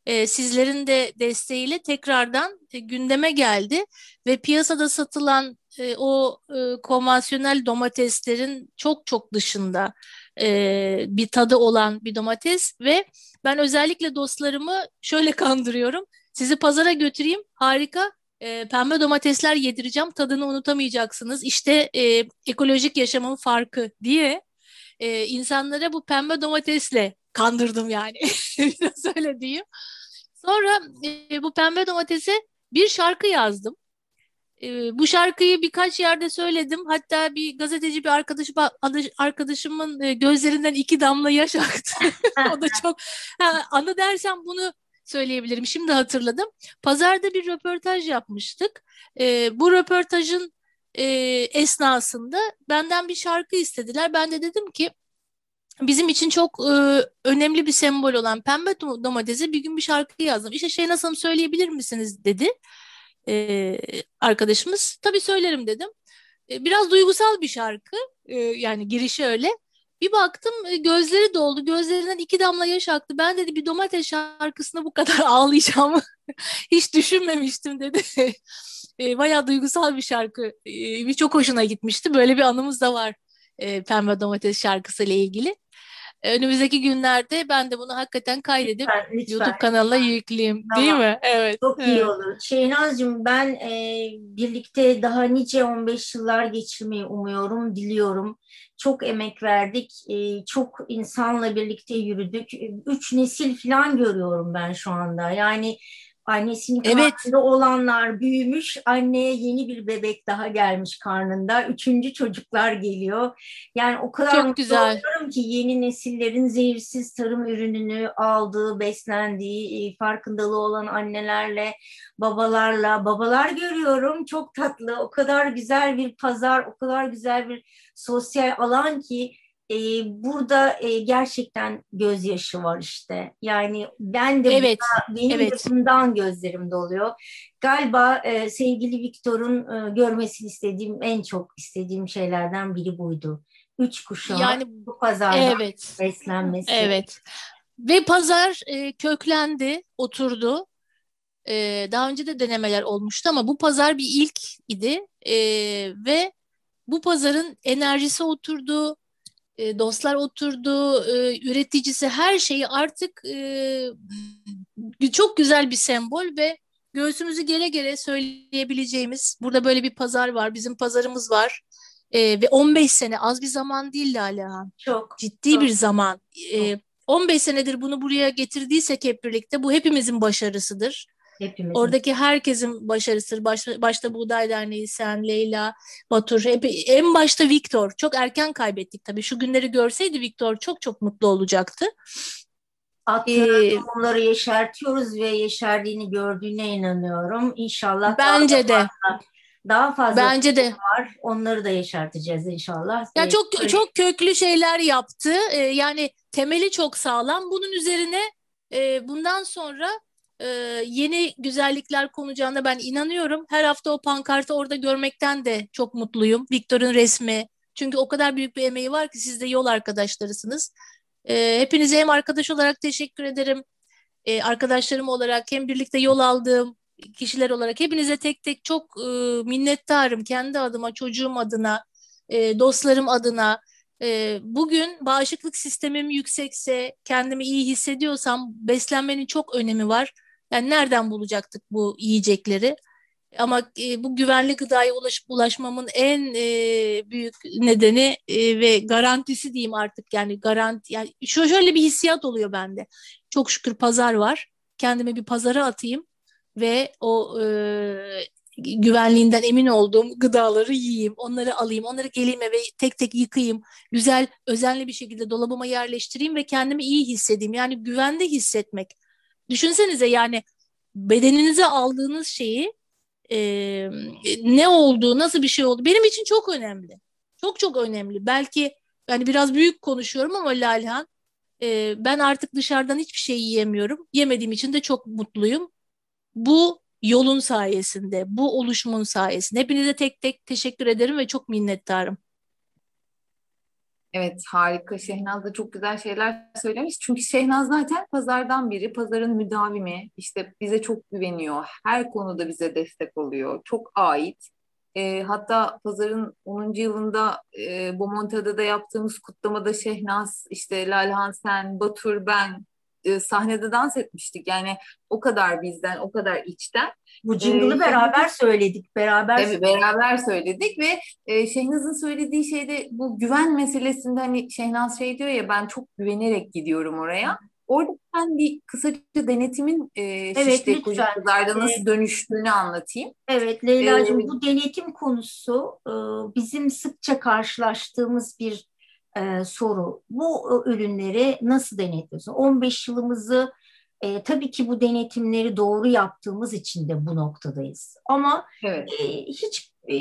D: e, sizlerin de desteğiyle tekrardan e, gündeme geldi ve piyasada satılan e, o e, konvansiyonel domateslerin çok çok dışında e, bir tadı olan bir domates ve ben özellikle dostlarımı şöyle kandırıyorum. Sizi pazara götüreyim, harika e, pembe domatesler yedireceğim, tadını unutamayacaksınız. İşte e, ekolojik yaşamın farkı diye e, insanlara bu pembe domatesle kandırdım yani. Biraz öyle diyeyim. Sonra e, bu pembe domatese bir şarkı yazdım. E, bu şarkıyı birkaç yerde söyledim. Hatta bir gazeteci bir arkadaşı, arkadaşımın e, gözlerinden iki damla yaş aktı. o da çok ha, anı dersem bunu söyleyebilirim. Şimdi hatırladım. Pazarda bir röportaj yapmıştık. E, bu röportajın e, esnasında benden bir şarkı istediler. Ben de dedim ki bizim için çok e, önemli bir sembol olan pembe domatese bir gün bir şarkı yazdım. İşte şey nasıl söyleyebilir misiniz dedi e, arkadaşımız. Tabii söylerim dedim. E, biraz duygusal bir şarkı e, yani girişi öyle. Bir baktım e, gözleri doldu. Gözlerinden iki damla yaş aktı. Ben dedi bir domates şarkısına bu kadar ağlayacağımı hiç düşünmemiştim dedi. e, bayağı duygusal bir şarkı. E, çok hoşuna gitmişti. Böyle bir anımız da var e, Pembe Domates şarkısı ile ilgili. E, önümüzdeki günlerde ben de bunu hakikaten kaydedip
A: Lütfen, lütfen.
D: YouTube kanalına yükleyeyim.
A: Tamam.
D: Değil mi? Evet.
A: Çok
D: evet.
A: iyi olur. Şehnaz'cığım ben e, birlikte daha nice 15 yıllar geçirmeyi umuyorum, diliyorum. Çok emek verdik, e, çok insanla birlikte yürüdük. Üç nesil falan görüyorum ben şu anda. Yani annesinin
D: Evet.
A: karnında olanlar büyümüş, anneye yeni bir bebek daha gelmiş karnında. Üçüncü çocuklar geliyor. Yani o kadar
D: Çok
A: mutlu
D: güzel.
A: oluyorum ki yeni nesillerin zehirsiz tarım ürününü aldığı, beslendiği, e, farkındalığı olan annelerle, babalarla, babalar görüyorum. Çok tatlı, o kadar güzel bir pazar, o kadar güzel bir sosyal alan ki e, burada e, gerçekten gözyaşı var işte. Yani ben de
D: Evet.
A: buna- benim
D: evet.
A: bundan gözlerim doluyor. Galiba e, sevgili Viktor'un e, görmesini istediğim, en çok istediğim şeylerden biri buydu. Üç kuşağı
D: Yani
A: bu pazarda
D: evet.
A: beslenmesi.
D: Evet. Ve pazar e, köklendi, oturdu. E, daha önce de denemeler olmuştu ama bu pazar bir ilk idi. E, ve bu pazarın enerjisi oturdu. E, dostlar oturdu, e, üreticisi her şeyi artık e, çok güzel bir sembol ve göğsümüzü gere gere söyleyebileceğimiz burada böyle bir pazar var, bizim pazarımız var. E, ve 15 sene az bir zaman değil Lalehan.
E: Çok.
D: Ciddi
E: çok.
D: bir zaman. E, 15 senedir bunu buraya getirdiysek hep birlikte bu hepimizin başarısıdır.
E: Hepimizin.
D: Oradaki herkesin başarısıdır. Başta, başta Buğday Derneği, sen, Leyla, Batur, hep, en başta Viktor. Çok erken kaybettik tabii. Şu günleri görseydi Viktor çok çok mutlu olacaktı.
E: Attığı ee, tohumları yeşertiyoruz ve yeşerdiğini gördüğüne inanıyorum. İnşallah
D: bence
E: daha
D: de.
E: Fazla, daha fazla
D: bence de
E: var. Onları da yeşerteceğiz inşallah.
D: Ya çok çok köklü şeyler yaptı. Ee, yani temeli çok sağlam. Bunun üzerine e, bundan sonra e, yeni güzellikler konacağına ben inanıyorum. Her hafta o pankartı orada görmekten de çok mutluyum. Viktor'un resmi. Çünkü o kadar büyük bir emeği var ki siz de yol arkadaşlarısınız. E, hepinize hem arkadaş olarak teşekkür ederim. E, arkadaşlarım olarak hem birlikte yol aldığım kişiler olarak hepinize tek tek çok minnettarım. Kendi adıma, çocuğum adına, dostlarım adına. Bugün bağışıklık sistemim yüksekse, kendimi iyi hissediyorsam beslenmenin çok önemi var. Yani nereden bulacaktık bu yiyecekleri? Ama e, bu güvenli gıdaya ulaşıp ulaşmamın en e, büyük nedeni e, ve garantisi diyeyim artık yani garanti yani şöyle bir hissiyat oluyor bende. Çok şükür pazar var. Kendimi bir pazara atayım ve o e, güvenliğinden emin olduğum gıdaları yiyeyim, onları alayım, onları geleyim eve tek tek yıkayayım, güzel, özenli bir şekilde dolabıma yerleştireyim ve kendimi iyi hissedeyim. Yani güvende hissetmek. Düşünsenize yani bedeninize aldığınız şeyi e, ne olduğu, nasıl bir şey oldu benim için çok önemli. Çok çok önemli. Belki yani biraz büyük konuşuyorum ama Lalihan e, ben artık dışarıdan hiçbir şey yiyemiyorum. Yemediğim için de çok mutluyum. Bu yolun sayesinde, bu oluşumun sayesinde. Hepinize tek tek teşekkür ederim ve çok minnettarım.
B: Evet harika. Şehnaz da çok güzel şeyler söylemiş. Çünkü Şehnaz zaten pazardan biri. Pazarın müdavimi. İşte bize çok güveniyor. Her konuda bize destek oluyor. Çok ait. E, hatta pazarın 10. yılında e, Bomontia'da da yaptığımız kutlamada Şehnaz, işte Lalhan Sen, Batur, ben e, sahnede dans etmiştik. Yani o kadar bizden, o kadar içten.
E: Bu jingle'ı ee, beraber söyledik. Beraber
B: evet, söyledik. beraber söyledik ve e, Şehnaz'ın söylediği şeyde bu güven meselesinde hani Şehnaz şey diyor ya ben çok güvenerek gidiyorum oraya. Orada ben bir kısaca denetimin e, evet, Kocakızlar'da nasıl evet. dönüştüğünü anlatayım.
E: Evet Leyla'cığım ee, bu denetim konusu e, bizim sıkça karşılaştığımız bir e, soru. Bu ürünleri nasıl denetliyorsun? 15 yılımızı e, tabii ki bu denetimleri doğru yaptığımız için de bu noktadayız. Ama evet. e, hiç e,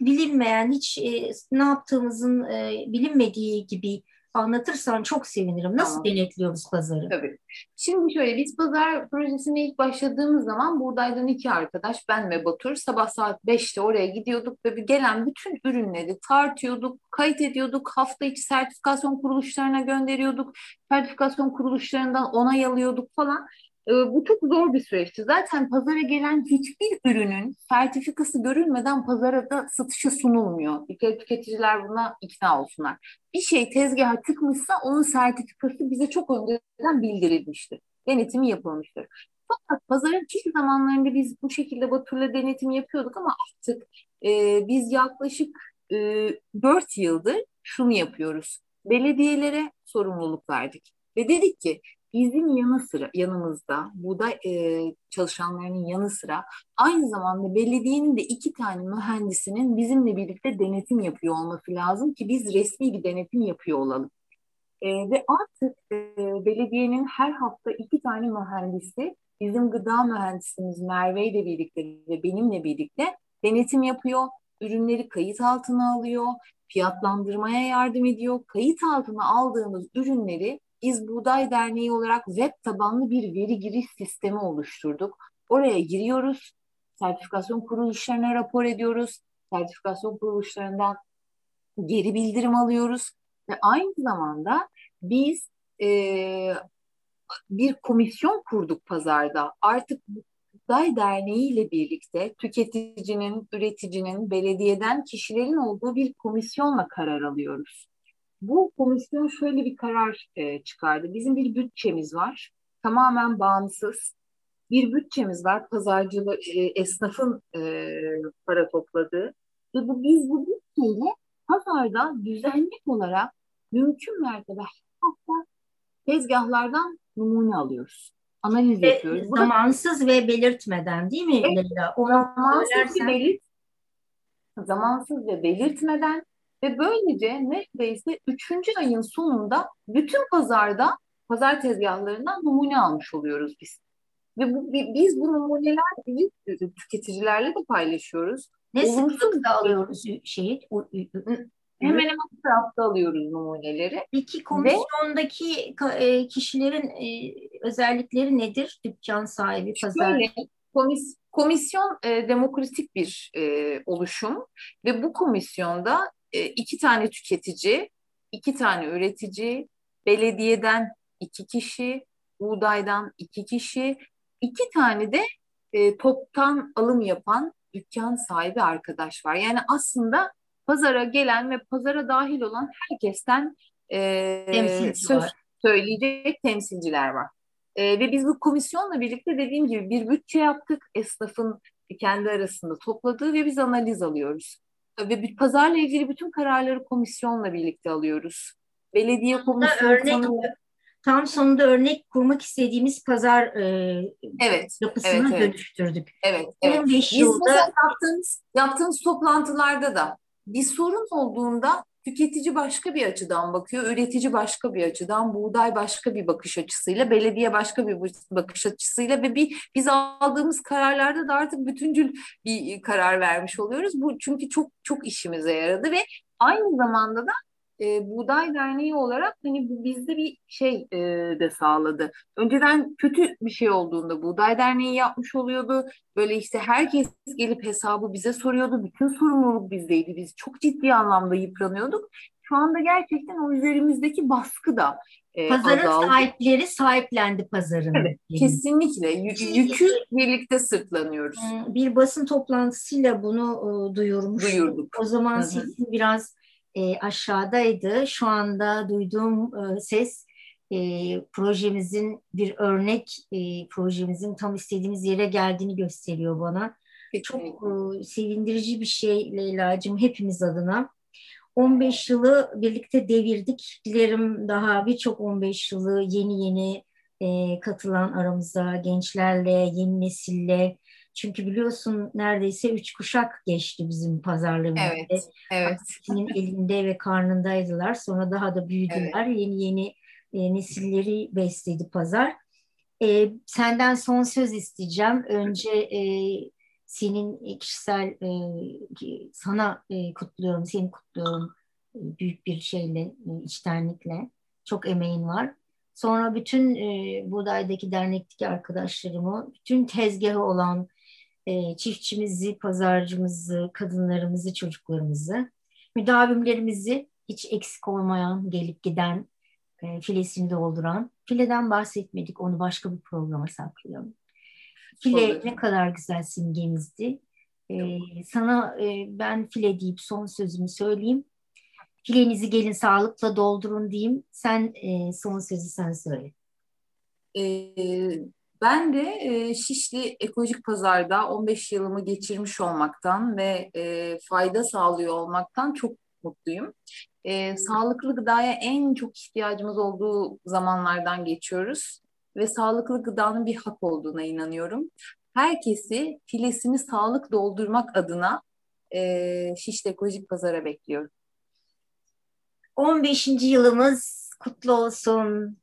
E: bilinmeyen, hiç e, ne yaptığımızın e, bilinmediği gibi anlatırsan çok sevinirim. Nasıl tamam. denetliyoruz pazarı?
B: Tabii. Şimdi şöyle biz pazar projesine ilk başladığımız zaman buradaydan iki arkadaş ben ve Batur sabah saat 5'te oraya gidiyorduk ve gelen bütün ürünleri tartıyorduk, kayıt ediyorduk. Hafta içi sertifikasyon kuruluşlarına gönderiyorduk. Sertifikasyon kuruluşlarından onay alıyorduk falan. Ee, bu çok zor bir süreçti. Zaten pazara gelen hiçbir ürünün sertifikası görülmeden pazara da satışa sunulmuyor. Bir kere tüketiciler buna ikna olsunlar. Bir şey tezgaha çıkmışsa onun sertifikası bize çok önceden bildirilmiştir. Denetimi yapılmıştır. Fakat pazarın çeşitli zamanlarında biz bu şekilde Batur'la denetim yapıyorduk ama artık e, biz yaklaşık e, 4 yıldır şunu yapıyoruz. Belediyelere sorumluluk verdik. Ve dedik ki bizim yanı sıra yanımızda buğday e, çalışanlarının yanı sıra aynı zamanda belediyenin de iki tane mühendisinin bizimle birlikte denetim yapıyor olması lazım ki biz resmi bir denetim yapıyor olalım. E, ve artık e, belediyenin her hafta iki tane mühendisi bizim gıda mühendisimiz Merve ile birlikte ve benimle birlikte denetim yapıyor. Ürünleri kayıt altına alıyor, fiyatlandırmaya yardım ediyor. Kayıt altına aldığımız ürünleri biz Buğday Derneği olarak web tabanlı bir veri giriş sistemi oluşturduk. Oraya giriyoruz, sertifikasyon kuruluşlarına rapor ediyoruz, sertifikasyon kuruluşlarından geri bildirim alıyoruz ve aynı zamanda biz e, bir komisyon kurduk pazarda. Artık Buğday Derneği ile birlikte tüketicinin, üreticinin, belediyeden kişilerin olduğu bir komisyonla karar alıyoruz. Bu komisyon şöyle bir karar e, çıkardı. Bizim bir bütçemiz var. Tamamen bağımsız. Bir bütçemiz var. Pazarcılığı, e, esnafın e, para topladığı. Ve bu, biz bu bütçeyle pazarda düzenli olarak mümkün mertebe hatta tezgahlardan numune alıyoruz. Analiz
A: Ve
B: yapıyoruz. Burada
A: zamansız ve belirtmeden değil mi
B: Evet.
A: Leyla? Onu
B: zamansız ve
A: söylersen.
B: belirt zamansız ve belirtmeden ve böylece neredeyse üçüncü ayın sonunda bütün pazarda pazar tezgahlarından numune almış oluyoruz biz. Ve bu, bi- biz bu numuneleri tüketicilerle de paylaşıyoruz.
A: Ne sıklıkla alıyoruz şeyi?
B: Hemen hemen her hafta alıyoruz numuneleri.
A: Peki komisyondaki ka- e, kişilerin e, özellikleri nedir? Dükkan sahibi, pazar.
B: Şöyle, komis, komisyon e, demokratik bir e, oluşum ve bu komisyonda e, iki tane tüketici, iki tane üretici, belediyeden iki kişi, buğdaydan iki kişi, iki tane de e, toptan alım yapan dükkan sahibi arkadaş var. Yani aslında pazara gelen ve pazara dahil olan herkesten e,
A: Temsilci
B: söz
A: var.
B: söyleyecek temsilciler var. Ee, ve biz bu komisyonla birlikte dediğim gibi bir bütçe yaptık. Esnafın kendi arasında topladığı ve biz analiz alıyoruz. Ve bir pazarla ilgili bütün kararları komisyonla birlikte alıyoruz. Belediye komisyonu
A: örnek tam sonunda örnek kurmak istediğimiz pazar e,
B: Evet,
A: yapısını
B: evet,
A: dönüştürdük.
B: evet, evet.
A: 15
B: Biz
A: yılda
B: yaptığımız, yaptığımız toplantılarda da bir sorun olduğunda tüketici başka bir açıdan bakıyor, üretici başka bir açıdan, buğday başka bir bakış açısıyla, belediye başka bir bakış açısıyla ve bir biz aldığımız kararlarda da artık bütüncül bir karar vermiş oluyoruz. Bu çünkü çok çok işimize yaradı ve aynı zamanda da e, Buğday Derneği olarak hani bu bizde bir şey e, de sağladı. Önceden kötü bir şey olduğunda Buğday Derneği yapmış oluyordu. Böyle işte herkes gelip hesabı bize soruyordu. Bütün sorumluluk bizdeydi. Biz çok ciddi anlamda yıpranıyorduk. Şu anda gerçekten o üzerimizdeki baskı da e,
A: pazarın
B: azaldı.
A: sahipleri sahiplendi pazarın.
B: Evet, Kesinlikle. Yü- yükü birlikte sırtlanıyoruz.
A: Bir basın toplantısıyla bunu e, duyurmuş.
B: Duyurduk.
A: O zaman
B: Hı hı.
A: sesin biraz e, aşağıdaydı. Şu anda duyduğum e, ses e, projemizin bir örnek e, projemizin tam istediğimiz yere geldiğini gösteriyor bana. Çok
B: Kesinlikle.
A: e, sevindirici bir şey Leyla'cığım hepimiz adına. 15 yılı birlikte devirdik. Dilerim daha birçok 15 yılı yeni yeni e, katılan aramıza gençlerle, yeni nesille. Çünkü biliyorsun neredeyse üç kuşak geçti bizim pazarlığımızda.
B: Evet, evet.
A: Senin elinde ve karnındaydılar. Sonra daha da büyüdüler. Yeni yeni e, nesilleri besledi pazar. E, senden son söz isteyeceğim. Önce e, senin kişisel e, sana e, kutluyorum, seni kutluyorum e, büyük bir şeyle, e, içtenlikle. Çok emeğin var. Sonra bütün e, buğdaydaki dernekteki arkadaşlarımı, bütün tezgahı olan e, çiftçimizi, pazarcımızı, kadınlarımızı, çocuklarımızı, müdavimlerimizi hiç eksik olmayan, gelip giden, e, filesini dolduran. Fileden bahsetmedik, onu başka bir programa saklayalım. File
B: Olur.
A: ne kadar güzel simgemizdi. E, sana e, ben file deyip son sözümü söyleyeyim. Filenizi gelin sağlıkla doldurun diyeyim. Sen e, son sözü sen söyle.
B: Ee, ben de e, Şişli Ekolojik Pazar'da 15 yılımı geçirmiş olmaktan ve e, fayda sağlıyor olmaktan çok mutluyum. E, sağlıklı gıdaya en çok ihtiyacımız olduğu zamanlardan geçiyoruz ve sağlıklı gıdanın bir hak olduğuna inanıyorum. Herkesi filesini sağlık doldurmak adına e, Şişli Ekolojik Pazar'a bekliyorum.
A: 15. yılımız kutlu olsun.